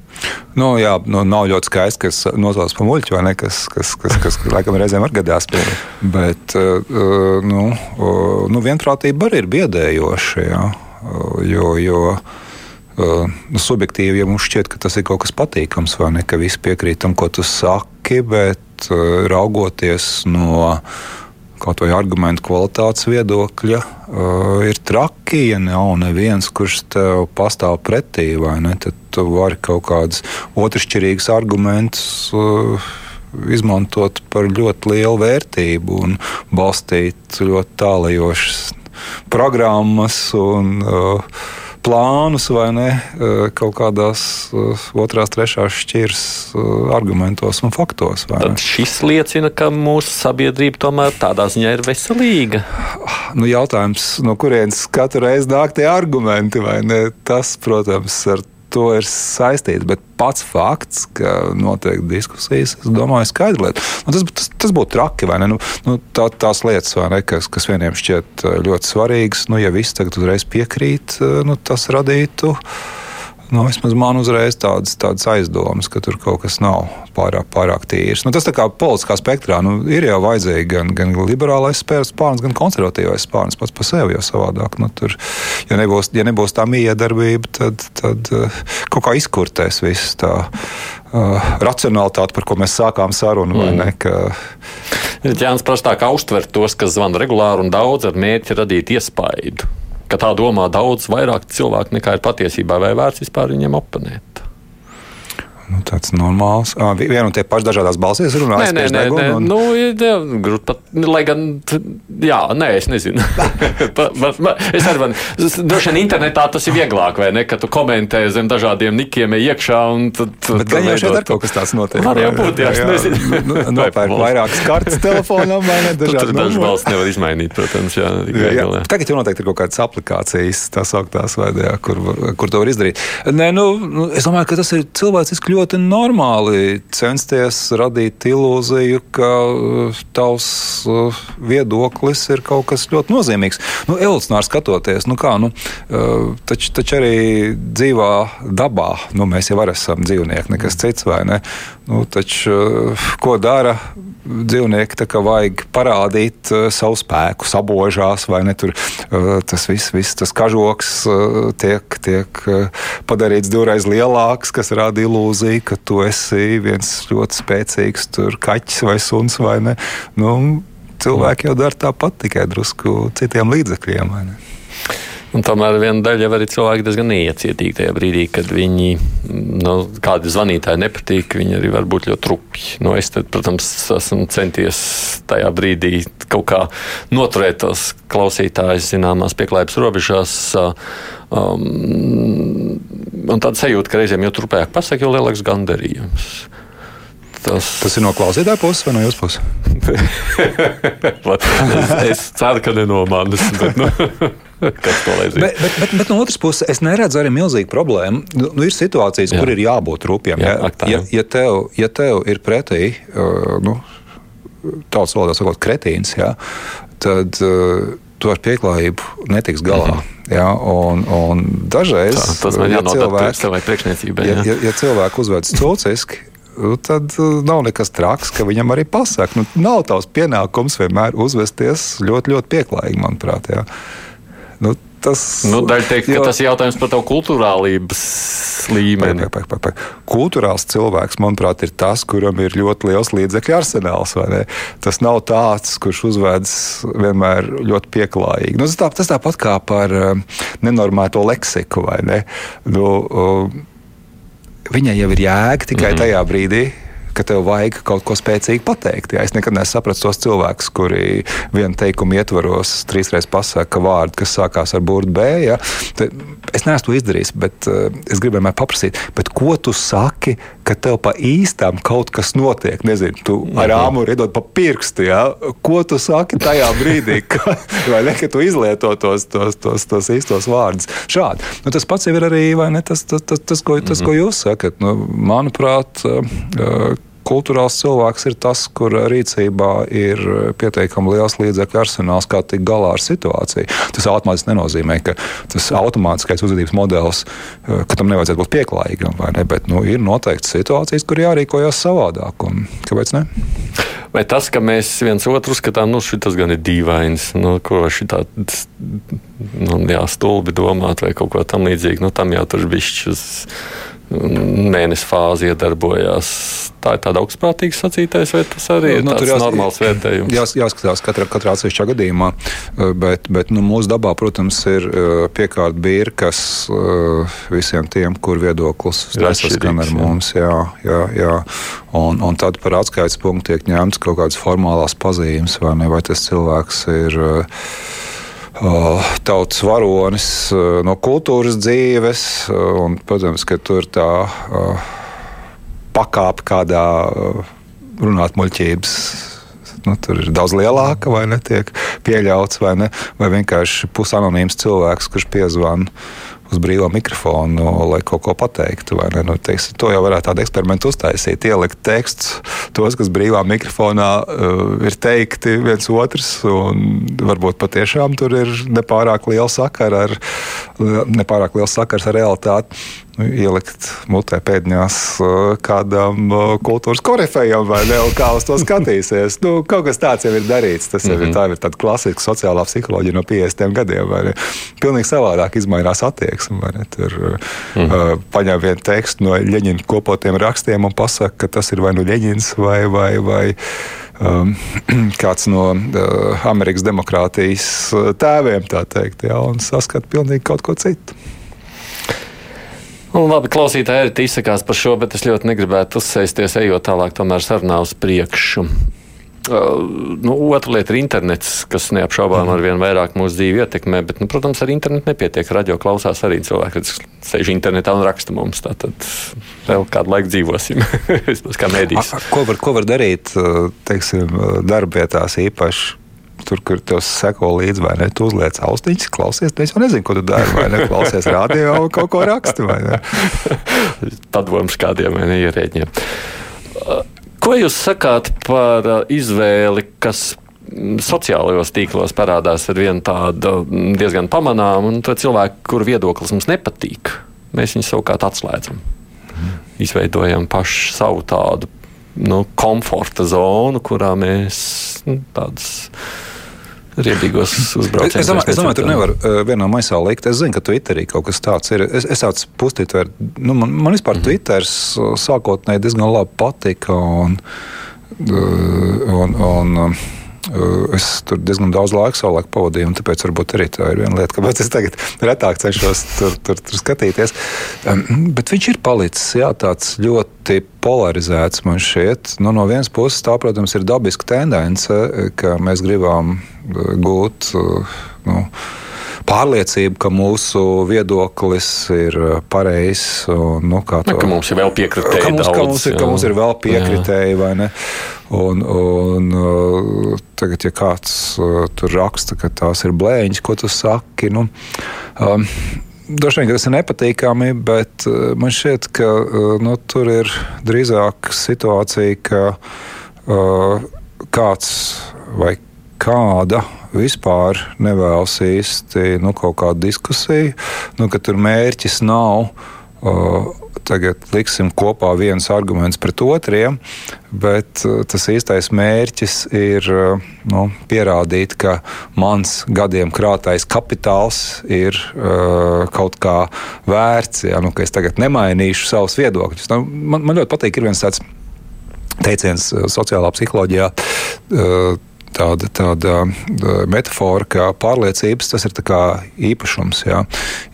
Nu, jā, nu, nav ļoti skaisti, kas nosauc par muļķu, vai ne? Kas, kas, kas, kas, laikam reizēm var gadās. Bet uh, nu, uh, nu, vienprātība arī ir biedējoša. Jā, jo, jo nu, subjektīvi, ja mums šķiet, ka tas ir kaut kas patīkams, vai ne, ka visi piekrīt tam, ko tu saki, bet raugoties no kaut vai argumentu kvalitātes viedokļa, uh, ir traki, ja nav neviens, kurš tev pastāv pretī? Tad tu vari kaut kādus otršķirīgus argumentus. Uh, Izmantot par ļoti lielu vērtību un balstīt ļoti tālajošas programmas un uh, plānus vai ne eh, kaut kādās otrās, trešās šķiras argumentos un faktos.
Tad šis liecina, ka mūsu sabiedrība tomēr tādā ziņā ir veselīga.
Nu, jautājums, no kurienes katru reizi nāk tie argumenti, vai ne? Tas, protams, ar to ir saistīts. Bet pats fakts, ka notiek diskusijas, es domāju, skaidra lieta. Nu, tas, tas, tas būtu traki, vai ne? Nu, nu, tā, tās lietas, ne, kas, kas vieniem šķiet eh, ļoti svarīgas, nu, ja viss tagad uzreiz piekrīt, eh, nu, tas radītu Nu, vismaz man uzreiz tādas, tādas aizdomas, ka tur kaut kas nav pārāk, pārāk tīrs. Nu, tas tā kā politiskā spektrā nu, ir jau vajadzīgi gan, gan liberālais spārns, gan konservatīvais spārns pats par sevi jau savādāk. Nu, tur, ja, nebūs, ja nebūs tā miedarbība, tad, tad uh, kaut kā izkurtēs viss tā uh, racionalitāte, par ko mēs sākām sarunu. Mm.
Ka... Jānis kā uztvert tos, kas zvana regulāri un daudz ar mērķi radīt iespaidu ka tā domā daudz vairāk cilvēku nekā ir patiesībā, vai vērts vispār viņiem oponēt.
Nu, tāds normāls. Ah, viena un tie paši dažādās balsīs runā.
Nē, nē, nē, nē. Un... Nu, jā, grūti pat, lai gan, jā, nē, es nezinu. (laughs) pa, pa, pa, es arī, man, droši vien internetā tas ir vieglāk, vai ne, ka tu komentē zem dažādiem nikiem iekšā un tad.
Bet gan jau šeit ar kaut kas tāds notiek.
Var jau būt, jā, es nezinu.
Nu, (laughs) nopērk vairākas kartas telefonam vai ne, (laughs)
dažādi. Dažas balsts nevar izmainīt, protams, jā. jā.
Tagad jau noteikti ir kaut kādas aplikācijas, tā sauktās, vai, jā, kur, kur to var izdarīt. Nē, nu, nu, es domāju, ka tas ir cilvēciski ļoti normāli censties radīt ilūziju, ka uh, tavs uh, viedoklis ir kaut kas ļoti nozīmīgs. Nu, evolucionāri skatoties, nu kā, nu, uh, taču, taču arī dzīvā dabā nu, mēs jau esam dzīvnieki, nekas cits vai ne. Nu, taču, ko dara dzīvnieki? Vajag parādīt savu spēku, sabožās, vai ne tur tas viss, viss tas kažoks tiek, tiek padarīts divreiz lielāks, kas rada ilūziju, ka tu esi viens ļoti spēcīgs kaķis vai suns vai ne. Nu, cilvēki jau dara tāpat, tikai drusku citiem līdzekļiem.
Un tomēr viena daļa jau arī cilvēki diezgan neiecietīgi tajā brīdī, kad viņi, nu, kādi zvanītāji nepatīk, viņi arī var būt ļoti rupji. Nu, es, tad, protams, esmu centies tajā brīdī kaut kā noturēt tos klausītājus zināmās pieklājības robežās. Um, un tāda sajūta, ka reizēm jo trupējāk pasaka, jo lielāks gandarījums.
Tas... tas ir no klausītāja puses vai no jūsu puses?
es, (laughs) es ceru, ka ne no manis. Bet, nu. (laughs)
Bet, bet, bet, bet no otras puses, es neredzu arī milzīgu problēmu. Nu, nu, ir situācijas, jā. kur ir jābūt rūpiem. Jā, ja, tā, ja, ja, tev, ja tev ir pretī, uh, nu, tautas valodā sakot, kretīns, jā, tad uh, tu ar pieklājību netiks galā. Mhm. Ja, un, un dažreiz
tā, tas man ja jānodot cilvēku priekšniecībai.
Ja, ja, ja cilvēku uzvedas nu, tad uh, nav nekas traks, ka viņam arī pasaka. Nu, nav tavs pienākums vienmēr uzvesties ļoti, ļoti pieklājīgi, manuprāt. Ja.
Nu, tas nu, teikt, tas ir jautājums par tavu kultūrālības līmeni.
Pag, pag, pag, Kultūrāls cilvēks, manuprāt, ir tas, kuram ir ļoti liels līdzekļu arsenāls. Tas nav tāds, kurš uzvedas vienmēr ļoti pieklājīgi. Nu, tas, tā, tas tāpat kā par um, nenormēto leksiku. Ne? Nu, um, viņai jau ir jēga tikai mm -hmm. tajā brīdī, ka tev vajag kaut ko spēcīgu pateikt. Jā. Es nekad nesapratu tos cilvēkus, kuri vienu teikumu ietvaros trīsreiz pasaka vārdu, kas sākās ar burbuļu B. Jā. Es neesmu to izdarījis, bet uh, es gribēju paprasīt, ko tu saki, ka tev pa īstām kaut kas notiek? Nezinu, tu ar mhm. āmuru iedod pa pirkstu. Jā. Ko tu saki tajā brīdī, ka, (laughs) ne, ka tu izlieto tos, tos, tos, tos īstos vārdus? Šādi. Nu, tas pats ir arī ne, tas, tas, tas, tas, ko, tas, ko jūs sakat. Nu, manuprāt, uh, kultūrāls cilvēks ir tas, kura rīcībā ir pietiekami liels līdzekļu arsenāls, kā tikt galā ar situāciju. Tas automātiski nenozīmē, ka tas automātiskais uzvedības modelis, eh, ka tam nevajadzētu būt pieklājīgam, vai ne? Bet nu, ir noteikti situācijas, kur jārīkojas savādāk. Kāpēc ne?
Vai tas, ka mēs viens otru uzskatām, nu, šis gan ir dīvains, nu, ko šī tāds nu, stulbi domāt vai kaut ko tamlīdzīgu, nu, tam jau tur bišķis mēnesi fāzi iedarbojās. Tā ir tāda augstprātīga sacītais, vai tas arī nu, ir nu, jās, normāls vērtējums?
Jās, jāskatās katrā, katrā atsevišķā gadījumā, eh, bet, bet nu, mūsu dabā, protams, ir eh, piekārta bīra, kas eh, visiem tiem, kur viedoklis saskan ar mums. Jā, jā, jā. Un, un tad par atskaites punktu tiek ņemts kaut kādas formālās pazīmes, vai, ne, vai tas cilvēks ir tautas varonis no kultūras dzīves. Un, protams, ka tur tā pakāpe kādā runāt muļķības. Nu, tur ir daudz lielāka, vai ne? Tiek pieļauts, vai ne? Vai vienkārši pusanonīms cilvēks, kurš piezvanīja uz brīvā mikrofonu, lai kaut ko pateiktu. Nu, teiks, to jau varētu tādu eksperimentu uztaisīt, ielikt tekstus, tos, kas brīvā mikrofonā uh, ir teikti viens otrs, un varbūt patiešām tur ir nepārāk liela sakara ar, nepārāk liels sakars ar realitāti ielikt mutē pēdiņās kādam kultūras korifejam, vai ne? Kā uz to skatīsies? Nu, kaut kas tāds jau ir darīts. Tas jau mm -hmm. ir, mhm. tā ir tāda klasiska sociālā psiholoģija no 50 gadiem. Pilnīgi savādāk izmainās attieksme. Tur mm -hmm. uh, paņem vienu tekstu no Leņķina kopotiem rakstiem un pasaka, ka tas ir vai nu Leņķins vai. vai, vai um, (clears throat) kāds no uh, Amerikas demokrātijas tēviem, tā teikt, ja, un saskata pilnīgi kaut ko citu.
Nu, labi, klausītāji arī izsakās par šo, bet es ļoti negribētu uzsēsties, ejot tālāk, tomēr sarunā uz priekšu. Uh, nu, otra lieta ir internets, kas neapšaubām ar vien vairāk mūsu dzīvi ietekmē, bet, nu, protams, ar internetu nepietiek. Radio klausās arī cilvēki, kas sēž internetā un raksta mums. Tātad vēl kādu laiku dzīvosim. (laughs) Vismaz kā mēdīs.
Ko var, ko var darīt, teiksim, darbietās īpaši? Tur, kur tev seko līdzi, vai ne? Tu uzliec austiņas, klausies, tu jau nezini, ko tu dari, vai ne? Klausies radio kaut ko raksti, vai ne? (laughs)
Padoms kādiem ierēģiem. Ko jūs sakāt par uh, izvēli, kas mm, sociālajos tīklos parādās ar vienu tādu mm, diezgan pamanāmu, un cilvēku, kuru viedoklis mums nepatīk, mēs viņu savukārt atslēdzam. Izveidojam pašu savu tādu nu, komforta zonu, kurā mēs nu, tādas riebīgos uzbraucienus.
Es domāju, es domāju tur nevar uh, vienā maisā likt. Es zinu, ka Twitterī kaut kas tāds ir. Es, es tāds pustītver, nu, man, man vispār mm -hmm. Twitters sākotnēji diezgan labi patika. Un, un, un, un, Es tur diezgan daudz laika savulaik pavadīju, un tāpēc varbūt arī tā ir viena lieta, kāpēc es tagad retāk cenšos tur, tur, tur skatīties. Bet viņš ir palicis jā, tāds ļoti polarizēts man šķiet. Nu, no vienas puses, tā, protams, ir dabiska tendence, ka mēs gribam gūt. Nu, pārliecība, ka mūsu viedoklis ir pareizs. Nu, to,
nu, ka mums ir vēl piekritēji.
Ka mums, daudz, ka mums, ir, ka mums ir vēl piekritēji, vai ne? Un, un uh, tagad, ja kāds uh, tur raksta, ka tās ir blēņas, ko tu saki, nu, um, Droši vien tas ir nepatīkami, bet man šķiet, ka nu, tur ir drīzāk situācija, ka uh, kāds vai kāda vispār nevēlas īsti nu, kaut kādu diskusiju, nu, ka tur mērķis nav. Uh, tagad liksim kopā viens arguments pret otriem, bet uh, tas īstais mērķis ir uh, nu, pierādīt, ka mans gadiem krātais kapitāls ir uh, kaut kā vērts, ja, nu, ka es tagad nemainīšu savus viedokļus. Nu, man, man ļoti patīk, ir viens tāds teiciens uh, sociālā psiholoģijā. Uh, tāda, tāda metāfora, ka pārliecības tas ir īpašums. Jā.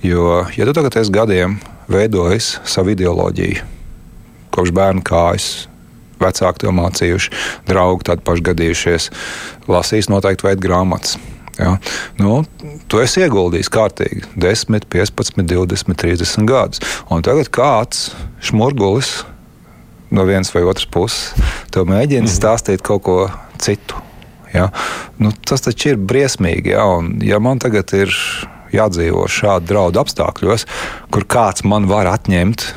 Jo, ja tu tagad esi gadiem veidojis savu ideoloģiju, kopš bērna kājas, vecāki to mācījuši, draugi tādi paši gadījušies, lasījis noteikti veidu grāmatas. Ja? Nu, tu esi ieguldījis kārtīgi 10, 15, 20, 30 gadus. Un tagad kāds šmurgulis no vienas vai otras puses mēģina mm. stāstīt kaut ko citu. Ja? Nu, tas taču ir briesmīgi. Ja? Un, ja man tagad ir jādzīvo šādu draudu apstākļos, kur kāds man var atņemt,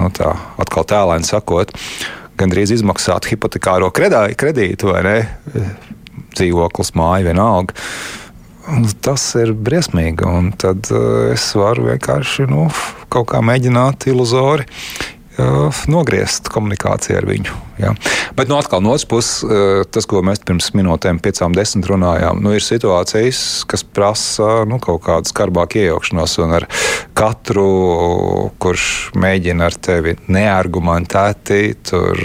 nu, tā atkal tēlēni sakot, gandrīz izmaksāt hipotekāro kredītu vai ne? dzīvoklis, māja, vienalga. Tas ir briesmīgi. Tad uh, es varu vienkārši nu, kaut kā mēģināt iluzori nogriezt komunikāciju ar viņu. Ja. Bet nu, atkal no otras puses, uh, tas, ko mēs pirms minūtēm, piecām, desmit runājām, nu, ir situācijas, kas prasa nu, kaut kādu skarbāku iejaukšanos. Un ar katru, kurš mēģina ar tevi neargumentēti tur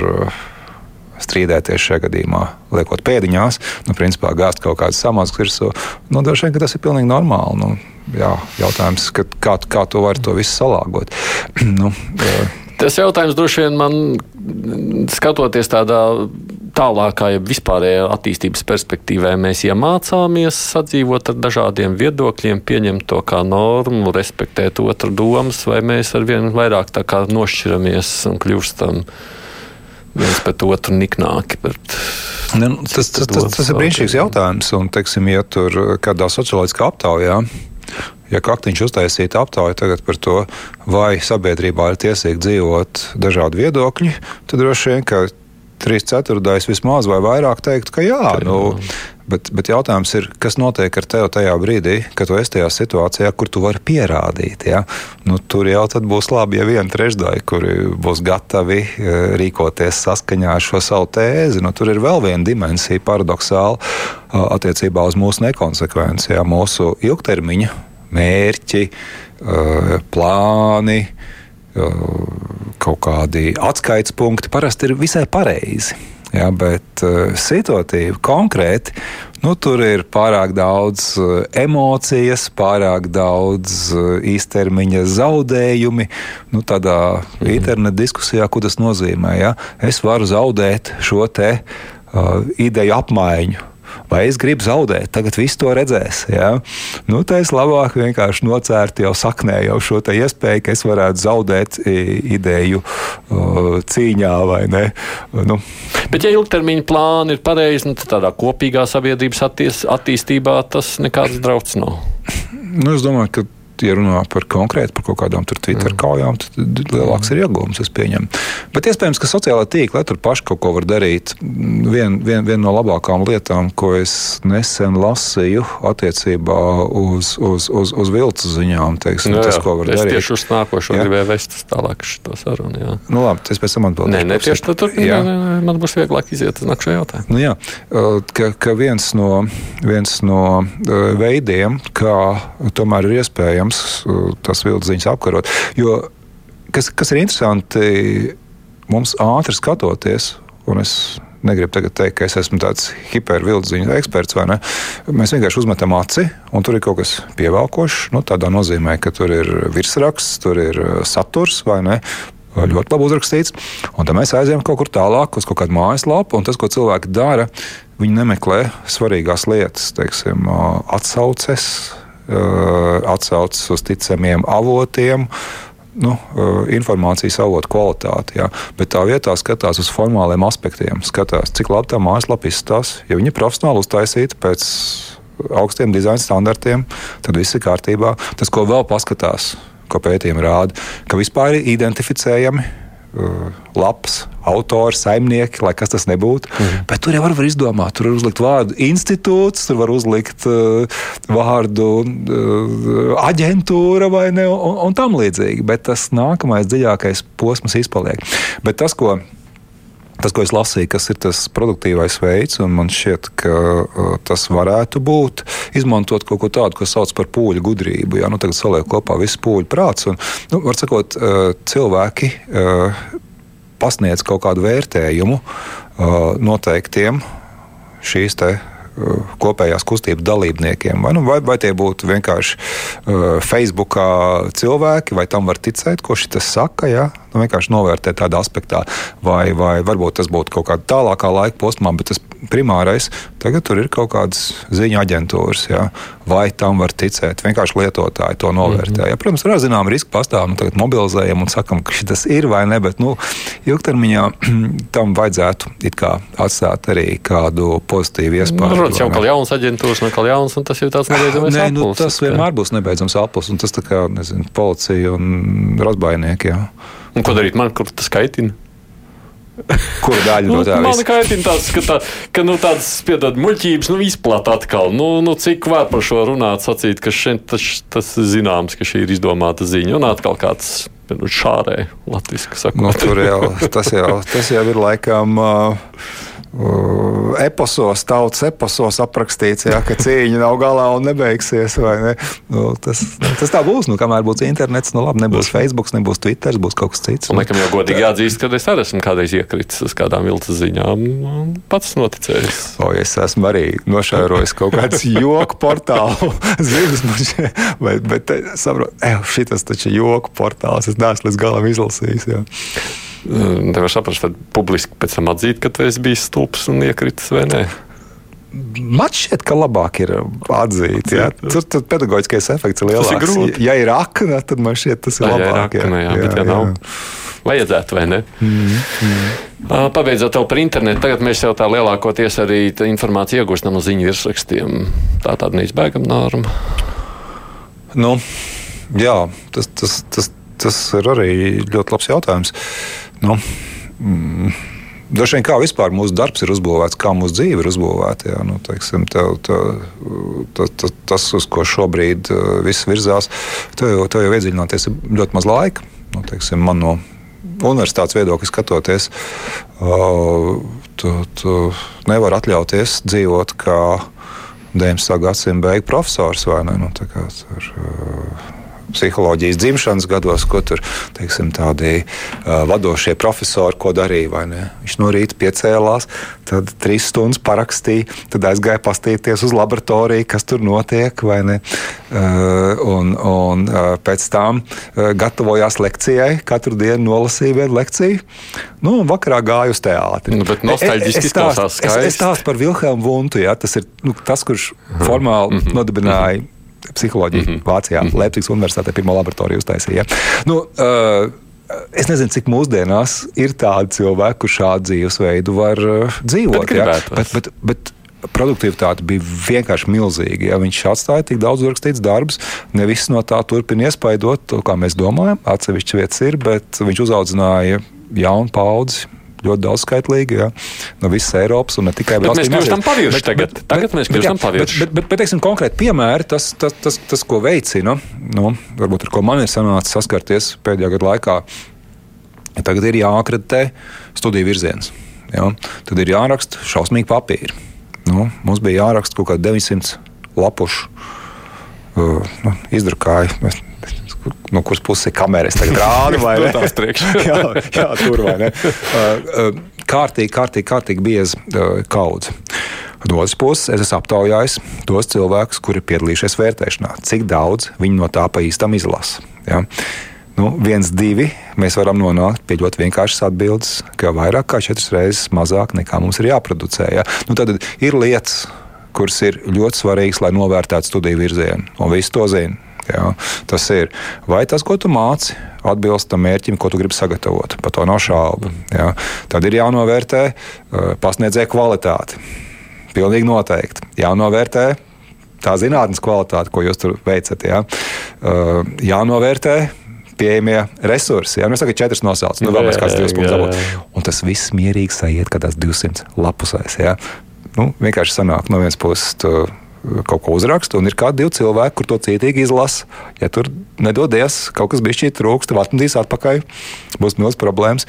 strīdēties šajā gadījumā, liekot pēdiņās, nu, principā gāzt kaut kādas samanas virsū. Nu, Droši vien tas ir pilnīgi normāli. Nu, jā, jautājums, ka, kā, kā to var to visu salāgot. (clears throat) nu, jā.
Tas jautājums droši vien man skatoties tādā tālākā, ja vispārējā attīstības perspektīvā, mēs iemācāmies sadzīvot ar dažādiem viedokļiem, pieņemt to kā normu, respektēt otru domas, vai mēs ar vien vairāk nošķiramies un kļūstam viens pret otru niknāki. Bet...
Ne, nu, tas, tas, tas, tas ir brīnišķīgs jautājums. Un, teiksim, ja tur kādā socioloģiskā aptaujā, ja Kaktiņš uztaisītu aptauju tagad par to, vai sabiedrībā ir tiesīgi dzīvot dažādi viedokļi, tad droši vien, ka trīs ceturdaļas vismaz vai vairāk teikt, ka jā. Nu, Bet, bet jautājums ir, kas notiek ar tevi tajā brīdī, kad tu esi tajā situācijā, kur tu vari pierādīt. Ja? Nu, tur jau būs labi, ja viena trešdaļa, kuri būs gatavi e, rīkoties saskaņā ar šo savu tēzi. Nu, tur ir vēl viena dimensija, paradoxāli, attiecībā uz mūsu nekonsekvenci, ja? mūsu ilgtermiņa mērķi, e, plāni kaut kādi atskaites punkti parasti ir visai pareizi. Ja, bet uh, situatīvi, konkrēti, nu, tur ir pārāk daudz emocijas, pārāk daudz īstermiņa zaudējumi. Nu, tādā mm. interneta diskusijā, ko tas nozīmē, ja? es varu zaudēt šo te uh, ideju apmaiņu vai es gribu zaudēt, tagad viss to redzēs. Ja? Nu, tā es labāk vienkārši nocērtu jau saknē jau šo iespēju, ka es varētu zaudēt ideju cīņā vai ne. Nu.
Bet, ja ilgtermiņa plāni ir pareizi, nu, tad tādā kopīgā sabiedrības attīstībā tas nekāds drauds nav.
Nu, es domāju, ka ja runā par konkrēti par kaut kādām Twitter mm. kaujām, tad lielāks ir iegūms, es pieņemu. Bet iespējams, ka sociālā tīkla tur paši kaut ko var darīt. Viena vien, vien no labākām lietām, ko es nesen lasīju attiecībā uz, uz, uz, uz vilcu ziņām, teiksim,
jā,
tas, ko var
es
darīt.
Tieši uz nākošo jā. gribēju vest tālāk šo sarunu. Jā.
Nu, labi, tas pēc tam atbildēšu.
Nē, nē, tieši tad tur jā. Nē, nē, man būs vieglāk iziet uz nākšo jautājumu.
Nu, jā, ka, ka viens no, viens no veidiem, kā tomēr ir iespējams tas vilciņus apkarot. Jo, kas, kas ir interesanti, mums ātri skatoties, un es negribu tagad teikt, ka es esmu tāds hipervilciņu eksperts? Mēs vienkārši uzmetam aci, un tur ir kaut kas pievelkošs. Nu, tādā nozīmē, ka tur ir virsraksts, tur ir saturs, vai ne? Ļoti labi uzrakstīts. Un tad mēs aizējām kaut kur tālāk, uz kaut kādu mājaslapu, un tas, ko cilvēki dara, viņi nemeklē svarīgās lietas, teiksim, atsauces, Eh, atsaucas uz ticamiem avotiem. Nu, eh, informācijas avotu kvalitāti. Jā. Bet tā vietā skatās uz formāliem aspektiem. Skatās, cik labi tā mājaslapa izskatās. Ja viņi ir profesionāli uztaisīti pēc augstiem dizaina standartiem, tad viss ir kārtībā. Tas, ko vēl paskatās, ko pētījumi rāda, ka vispār ir identificējami labs, autori, saimnieki, lai kas tas nebūtu. Mm. Bet tur jau var izdomāt, tur var uzlikt vārdu institūts, tur var uzlikt uh, vārdu uh, aģentūra vai ne, un, un tam līdzīgi. Bet tas nākamais dziļākais posms izpaliek. Bet tas, ko tas, ko es lasīju, kas ir tas produktīvais veids, un man šķiet, ka uh, tas varētu būt izmantot kaut ko tādu, ko sauc par pūļu gudrību. Jā, nu, tagad saliek kopā visu pūļu prāts, un, nu, var sakot, uh, cilvēki uh, pasniedz kaut kādu vērtējumu noteiktiem šīs te kopējās kustības dalībniekiem. Vai, nu, vai, vai tie būtu vienkārši uh, Facebookā cilvēki, vai tam var ticēt, ko šis saka. Ja? Nu, vienkārši novērtēt tādā aspektā, vai, vai varbūt tas būtu kaut kādā tālākā laika posmā, bet tas primārais tagad tur ir kaut kādas ziņu aģentūras. Ja? Vai tam var ticēt? Vienkārši lietotāji to novērtē. Mm -hmm. ja, protams, ir zināma riska pastāv. Nu, tagad mobilizējam un sakam, ka tas ir vai ne, bet nu, ilgtermiņā (clears throat) tam vajadzētu atstāt arī kādu pozitīvu iespēju. Nu,
protams, jau kā jauns aģentūras, no kā jauns, un tas ir tāds nebeidzams
aplis. Nu, tas vienmēr būs nebeidzams aplis, un tas tā kā, nezinu, policija un razbainieki. Jā.
Un ko darīt man, kur tas kaitina?
Kura daļa no tā?
Man kaitina tas, ka, tā, ka nu, tādas piedod muļķības nu, izplata atkal. Nu, nu, cik var par šo runāt, sacīt, ka šeit tas, tas zināms, ka šī ir izdomāta ziņa. Un atkal kāds nu, šārē, latviski sakot.
Nu, tur jau tas, jau tas jau ir laikam. Uh, eposos, tautas eposos aprakstīts, ja, ka cīņa nav galā un nebeigsies. Ne? Nu, tas, tas tā būs. Nu, kamēr būs internets, nu labi, nebūs Facebook, nebūs Twitter, būs kaut kas cits.
Un, laikam jau godīgi jāatzīst, ka es arī esmu kādreiz iekritis uz kādām viltus ziņām. Pats noticējis.
O, es esmu arī nošērojis kaut kādas (laughs) joku portālu (laughs) ziņas, bet, bet saprotu, šis taču ir joku portāls. Es neesmu līdz galam izlasījis. Ja.
Nevar saprast, tad publiski pēc tam atzīt, ka tu esi bijis stulbs un iekritis vai nē.
Man šķiet, ka labāk ir atzīt. Jā. Tur tur pedagoģiskais efekts ir lielāks. Ir ja ir akna, tad man šķiet, tas ir
A,
labāk.
Ja ir akna, jā, jā, bet ja nav. Vajadzētu, vai ne? Mm, mm. Pabeidzot par internetu, tagad mēs jau tā lielākoties arī tā informāciju iegūstam no ziņu virsrakstiem. Tā tāda neizbēgama norma.
Nu, jā, tas, tas, tas, tas ir arī ļoti labs jautājums. Nu, mm, Droši vien kā vispār mūsu darbs ir uzbūvēts, kā mūsu dzīve ir uzbūvēta. Jā, nu, teiksim, tev, tev, ta, ta, tas, uz ko šobrīd uh, viss virzās, tev jau, tev jau iedziļināties ļoti maz laika. Nu, teiksim, man no universitātes viedokļa skatoties, uh, tu, tu nevari atļauties dzīvot kā 19. gadsimta beigu profesors vai ne. Nu, kā, uh, psiholoģijas dzimšanas gados, ko tur teiksim, tādi uh, vadošie profesori ko darīja. Viņš no rīta piecēlās, tad trīs stundas parakstīja, tad aizgāja pastīties uz laboratoriju, kas tur notiek. Uh, un, un uh, pēc tam uh, gatavojās lekcijai, katru dienu nolasīja vienu lekciju. Nu, un vakarā gāja uz teātri.
Nu, bet nostalģiski izklausās
skaisti. Es, es stāstu par Vilhelmu Vuntu, ja, tas ir nu, tas, kurš mhm. formāli mm -hmm. nodibināja. Mm -hmm psiholoģiju mm -hmm. Vācijā, mm -hmm. Leipzigas Universitātē pirmo laboratoriju uztaisīja. Nu, uh, Es nezinu, cik mūsdienās ir tādi cilvēki, kurš šādu dzīvesveidu var uh, dzīvot. Bet, ja? bet, bet, bet produktivitāte bija vienkārši milzīga. Ja viņš atstāja tik daudz rakstīts darbus, ne viss no tā turpina iespaidot to, kā mēs domājam. Atsevišķi vietas ir, bet viņš uzaudzināja jaunu paudzi ļoti daudzskaitlīgi ja, no visas Eiropas un ne tikai
Latvijas. Mēs kļūstam pavirši tagad. Bet, tagad mēs kļūstam pavirši.
Bet, bet, bet, bet, teiksim, konkrēti piemēri, tas, tas, tas, tas, ko veicina, nu, varbūt ar ko man ir sanācis saskarties pēdējā gada laikā, ja tagad ir jāakreditē studiju virziens. Ja, tad ir jāraksta šausmīgi papīri. Nu, mums bija jāraksta kaut kādi 900 lapušu uh, nu, izdrukāji. Mēs, no kuras puses ir kameras rāda vai ne? (laughs) jā, jā, tur vai ne. Uh, uh, kārtīgi, kārtīgi, kārtīgi bieza uh, kaudze. No otras puses, es esmu aptaujājis tos cilvēkus, kuri piedalījušies vērtēšanā, cik daudz viņi no tā pa īstam izlasa. Ja? Nu, viens, divi, mēs varam nonākt pie ļoti vienkāršas atbildes, ka vairāk kā četras reizes mazāk nekā mums ir jāproducē. Ja? Nu, tad ir lietas, kuras ir ļoti svarīgas, lai novērtētu studiju virzienu, un visi to zina. Jā, tas ir. Vai tas, ko tu māci, atbilst tam mērķim, ko tu gribi sagatavot? Par to nav šaubu. Jā. Tad ir jānovērtē uh, pasniedzēja kvalitāte. Pilnīgi noteikti. Jānovērtē tā zinātnes kvalitāte, ko jūs tur veicat. Jā. Uh, jānovērtē pieejamie resursi. Jā, nu, es saku, četras nosaucas, nu, vēl mēs kāds divas punktus dabūjām. Un tas viss mierīgi sajiet kādās 200 lapusēs. Jā. Nu, vienkārši sanāk no vienas puses. Tu, kaut ko uzrakstu, un ir kādi divi cilvēki, kur to cietīgi izlasa. Ja tur nedodies, kaut kas bija šķiet trūkst, tad atmetīs atpakaļ, būs milzīgs problēmas,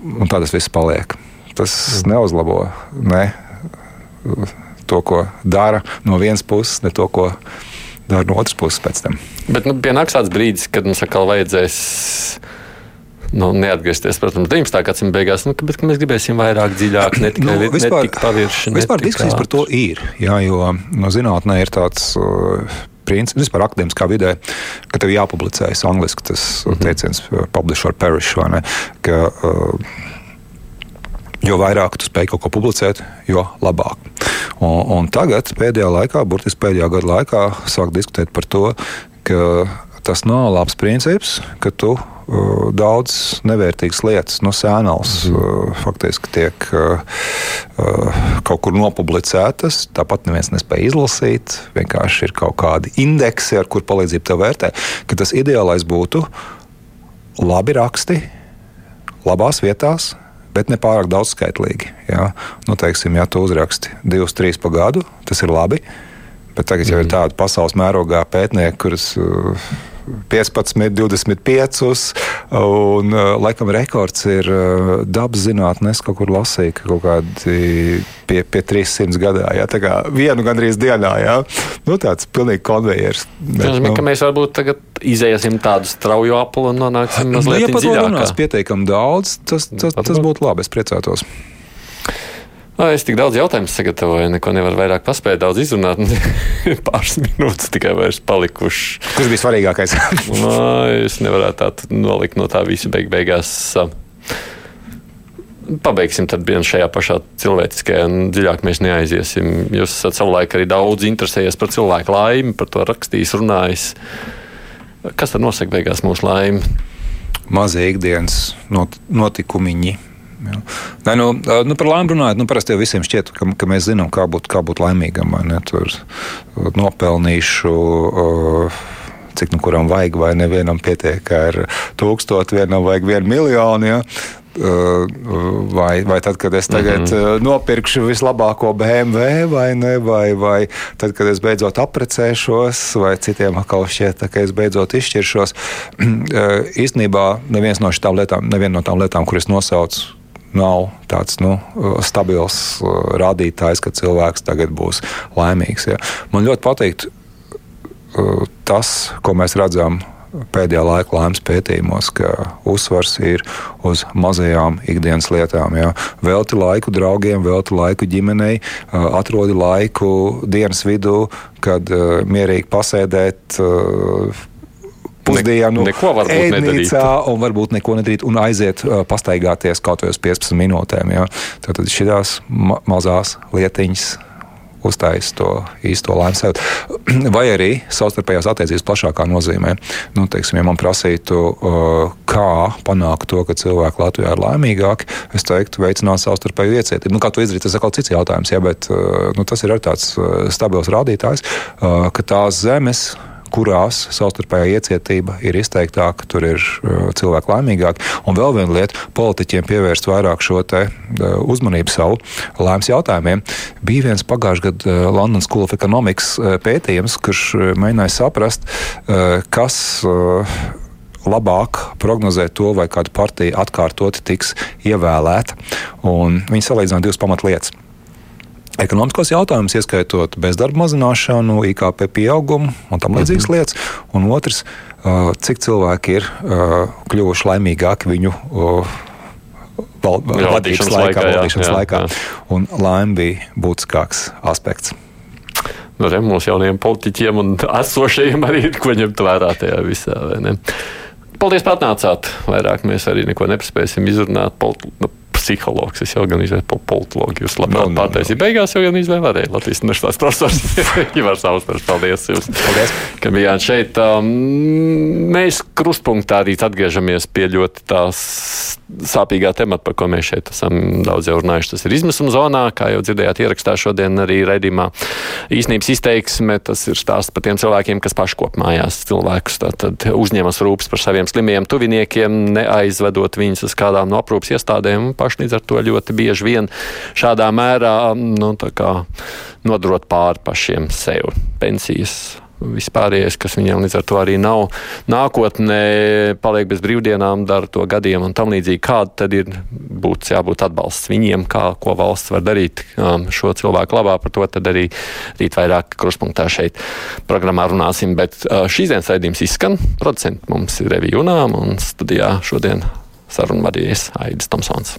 un tā tas viss paliek. Tas neuzlabo ne to, ko dara no vienas puses, ne to, ko dara no otras puses pēc tam.
Bet nu, pienāks tāds brīdis, kad mums atkal vajadzēs nu, neatgriezties, protams, 19. gadsimta beigās, nu, bet mēs gribēsim vairāk dziļāk, ne tikai nu, vispār, pavirši.
Vispār diskusijas par to ir, jā, jo no zinātnē ir tāds. Uh, princips, vispār akadēmiskā vidē, ka tev jāpublicējas angliski tas mm -hmm. teiciens, uh, publish or perish, ne? Ka, uh, jo vairāk tu spēj kaut ko publicēt, jo labāk. Un, un tagad, pēdējā laikā, burtiski pēdējā gada laikā, sāk diskutēt par to, ka tas nav labs princips, ka tu daudz nevērtīgas lietas no sēnās mm. uh, faktiski tiek uh, kaut kur nopublicētas. Tāpat neviens nespēja izlasīt. Vienkārši ir kaut kādi indeksi, ar kur palīdzību tev vērtē. Ka tas ideālais būtu labi raksti, labās vietās. Bet ne pārāk daudzskaitlīgi. Ja? Nu, teiksim, ja tu uzraksti divus, trīs pa gadu, tas ir labi. Bet tagad jau ir tāda pasaules mērogā pētnieki, kurus uh, 15, 25. Un, uh, laikam, rekords ir uh, dabas zinātnēs, kaut kur lasīja, ka kaut kādi pie, pie 300 gadā. Jā, tā kā vienu gandrīz dienā. Jā. Nu, tāds pilnīgi konvejers.
Tas nozīmē, nu, ka mēs varbūt tagad iziesim tādu strauju apli un nonāksim
mazliet
nu, ja
dziļāk. Ja pat runās pietiekami daudz, tas, tas, tas būtu labi. Es priecātos.
Es tik daudz jautājumu sagatavoju, neko nevaru vairāk paspēt, daudz izrunāt. (laughs) Pāris minūtes tikai vairs palikušas.
Kurš bija svarīgākais? (laughs)
no, es nevaru tā nolikt no tā visa beig beigās. Pabeigsim tad vienu šajā pašā cilvēciskajā, un dziļāk mēs neaiziesim. Jūs esat savulaik arī daudz interesējies par cilvēku laimi, par to rakstījis, runājis. Kas tad nosaka beigās mūsu laimi?
Mazie ikdienas not notikumiņi Jā. Nē, nu, nu, par laimi runājot, nu, parasti jau visiem šķiet, ka, ka mēs zinām, kā būt, kā būt laimīgam. Tur nopelnīšu. Uh, cik nu kuram vajag, vai nevienam pietiek ar tūkstošu, vienam vajag vienu miljonu. Ja? Vai, vai tad, kad es tagad mm -hmm. nopirkšu vislabāko BMW, vai ne, vai, vai tad, kad es beidzot apprecēšos, vai citiem atkal šķiet, ka es beidzot izšķiršos. (clears throat) Īstenībā neviens no lietām, neviena no tām lietām, kuras nosaucu, nav tāds nu, stabils uh, rādītājs, ka cilvēks tagad būs laimīgs. Ja. Man ļoti patīk uh, tas, ko mēs redzam pēdējā laika laimes pētījumos, ka uzsvars ir uz mazajām ikdienas lietām. Jā. Velti laiku draugiem, velti laiku ģimenei, uh, atrodi laiku dienas vidū, kad mierīgi pasēdēt pusdienu
ne, ēdnīcā
un varbūt neko nedarīt un aiziet uh, pastaigāties kaut vai uz 15 minūtēm. Ja? Tad šīs ma mazās lietiņas uztaisīt to īsto laimes sajūtu. (clears throat) Vai arī savstarpējās attiecības plašākā nozīmē. Nu, teiksim, ja man prasītu, kā panākt to, ka cilvēki Latvijā ir laimīgāki, es teiktu, veicināt savstarpēju iecietību. Nu, kā to izdarīt, tas ir atkal cits jautājums, ja, bet nu, tas ir arī tāds stabils rādītājs, ka tās zemes kurās savstarpējā iecietība ir izteiktāka, tur ir uh, cilvēki laimīgāki. Un vēl viena lieta - politiķiem pievērst vairāk šo uh, uzmanību savu laimes jautājumiem. Bija viens pagājušā gada uh, London School of Economics pētījums, kurš mēģināja saprast, kas labāk prognozēt to, vai kāda partija atkārtoti tiks ievēlēta. Un viņi salīdzināja divas pamatlietas ekonomiskos jautājumus, ieskaitot bezdarba mazināšanu, IKP pieaugumu un tam līdzīgas -hmm. lietas. Un otrs, cik cilvēki ir kļuvuši laimīgāki viņu val, vadības laikā, laikā, valdīšanas jā, jā, laikā. Jā. Un laime bija būtiskāks aspekts.
Nu, mūsu jaunajiem politiķiem un esošajiem arī, ko ņemt vērā tajā visā. Paldies, ka atnācāt. Vairāk mēs arī neko nepaspēsim izrunāt. Politi nu, psihologs, es jau gan izvēlējos par politologu. Jūs labāk no, no, pateicat, no. beigās jau gan izvēlējāt Latvijas universitātes profesors (laughs) Ivars Auspers. Paldies jums, paldies. ka bijāt šeit. Um, mēs krustpunktā arī atgriežamies pie ļoti tās sāpīgā temata, par ko mēs šeit esam daudz jau runājuši. Tas ir izmisuma zonā, kā jau dzirdējāt ierakstā šodien arī raidījumā. Īsnības izteiksme, tas ir stāsts par tiem cilvēkiem, kas paškop mājās cilvēkus, tad uzņemas rūpes par saviem slimiem tuviniekiem, neaizvedot viņus uz kādām no aprūpas iestādēm un paši līdz ar to ļoti bieži vien šādā mērā nu, nodrot pāri pašiem sev pensijas vispārējais, kas viņiem līdz ar to arī nav. Nākotnē paliek bez brīvdienām, dara to gadiem un tam līdzīgi. Kāda tad ir būtu jābūt atbalsts viņiem, kā, ko valsts var darīt um, šo cilvēku labā. Par to tad arī rīt vairāk kruspunktā šeit programmā runāsim. Bet uh, šīs dienas raidījums izskan. Producents mums ir Revija Junām un studijā šodien sarunu vadījis Aidis Tomsons.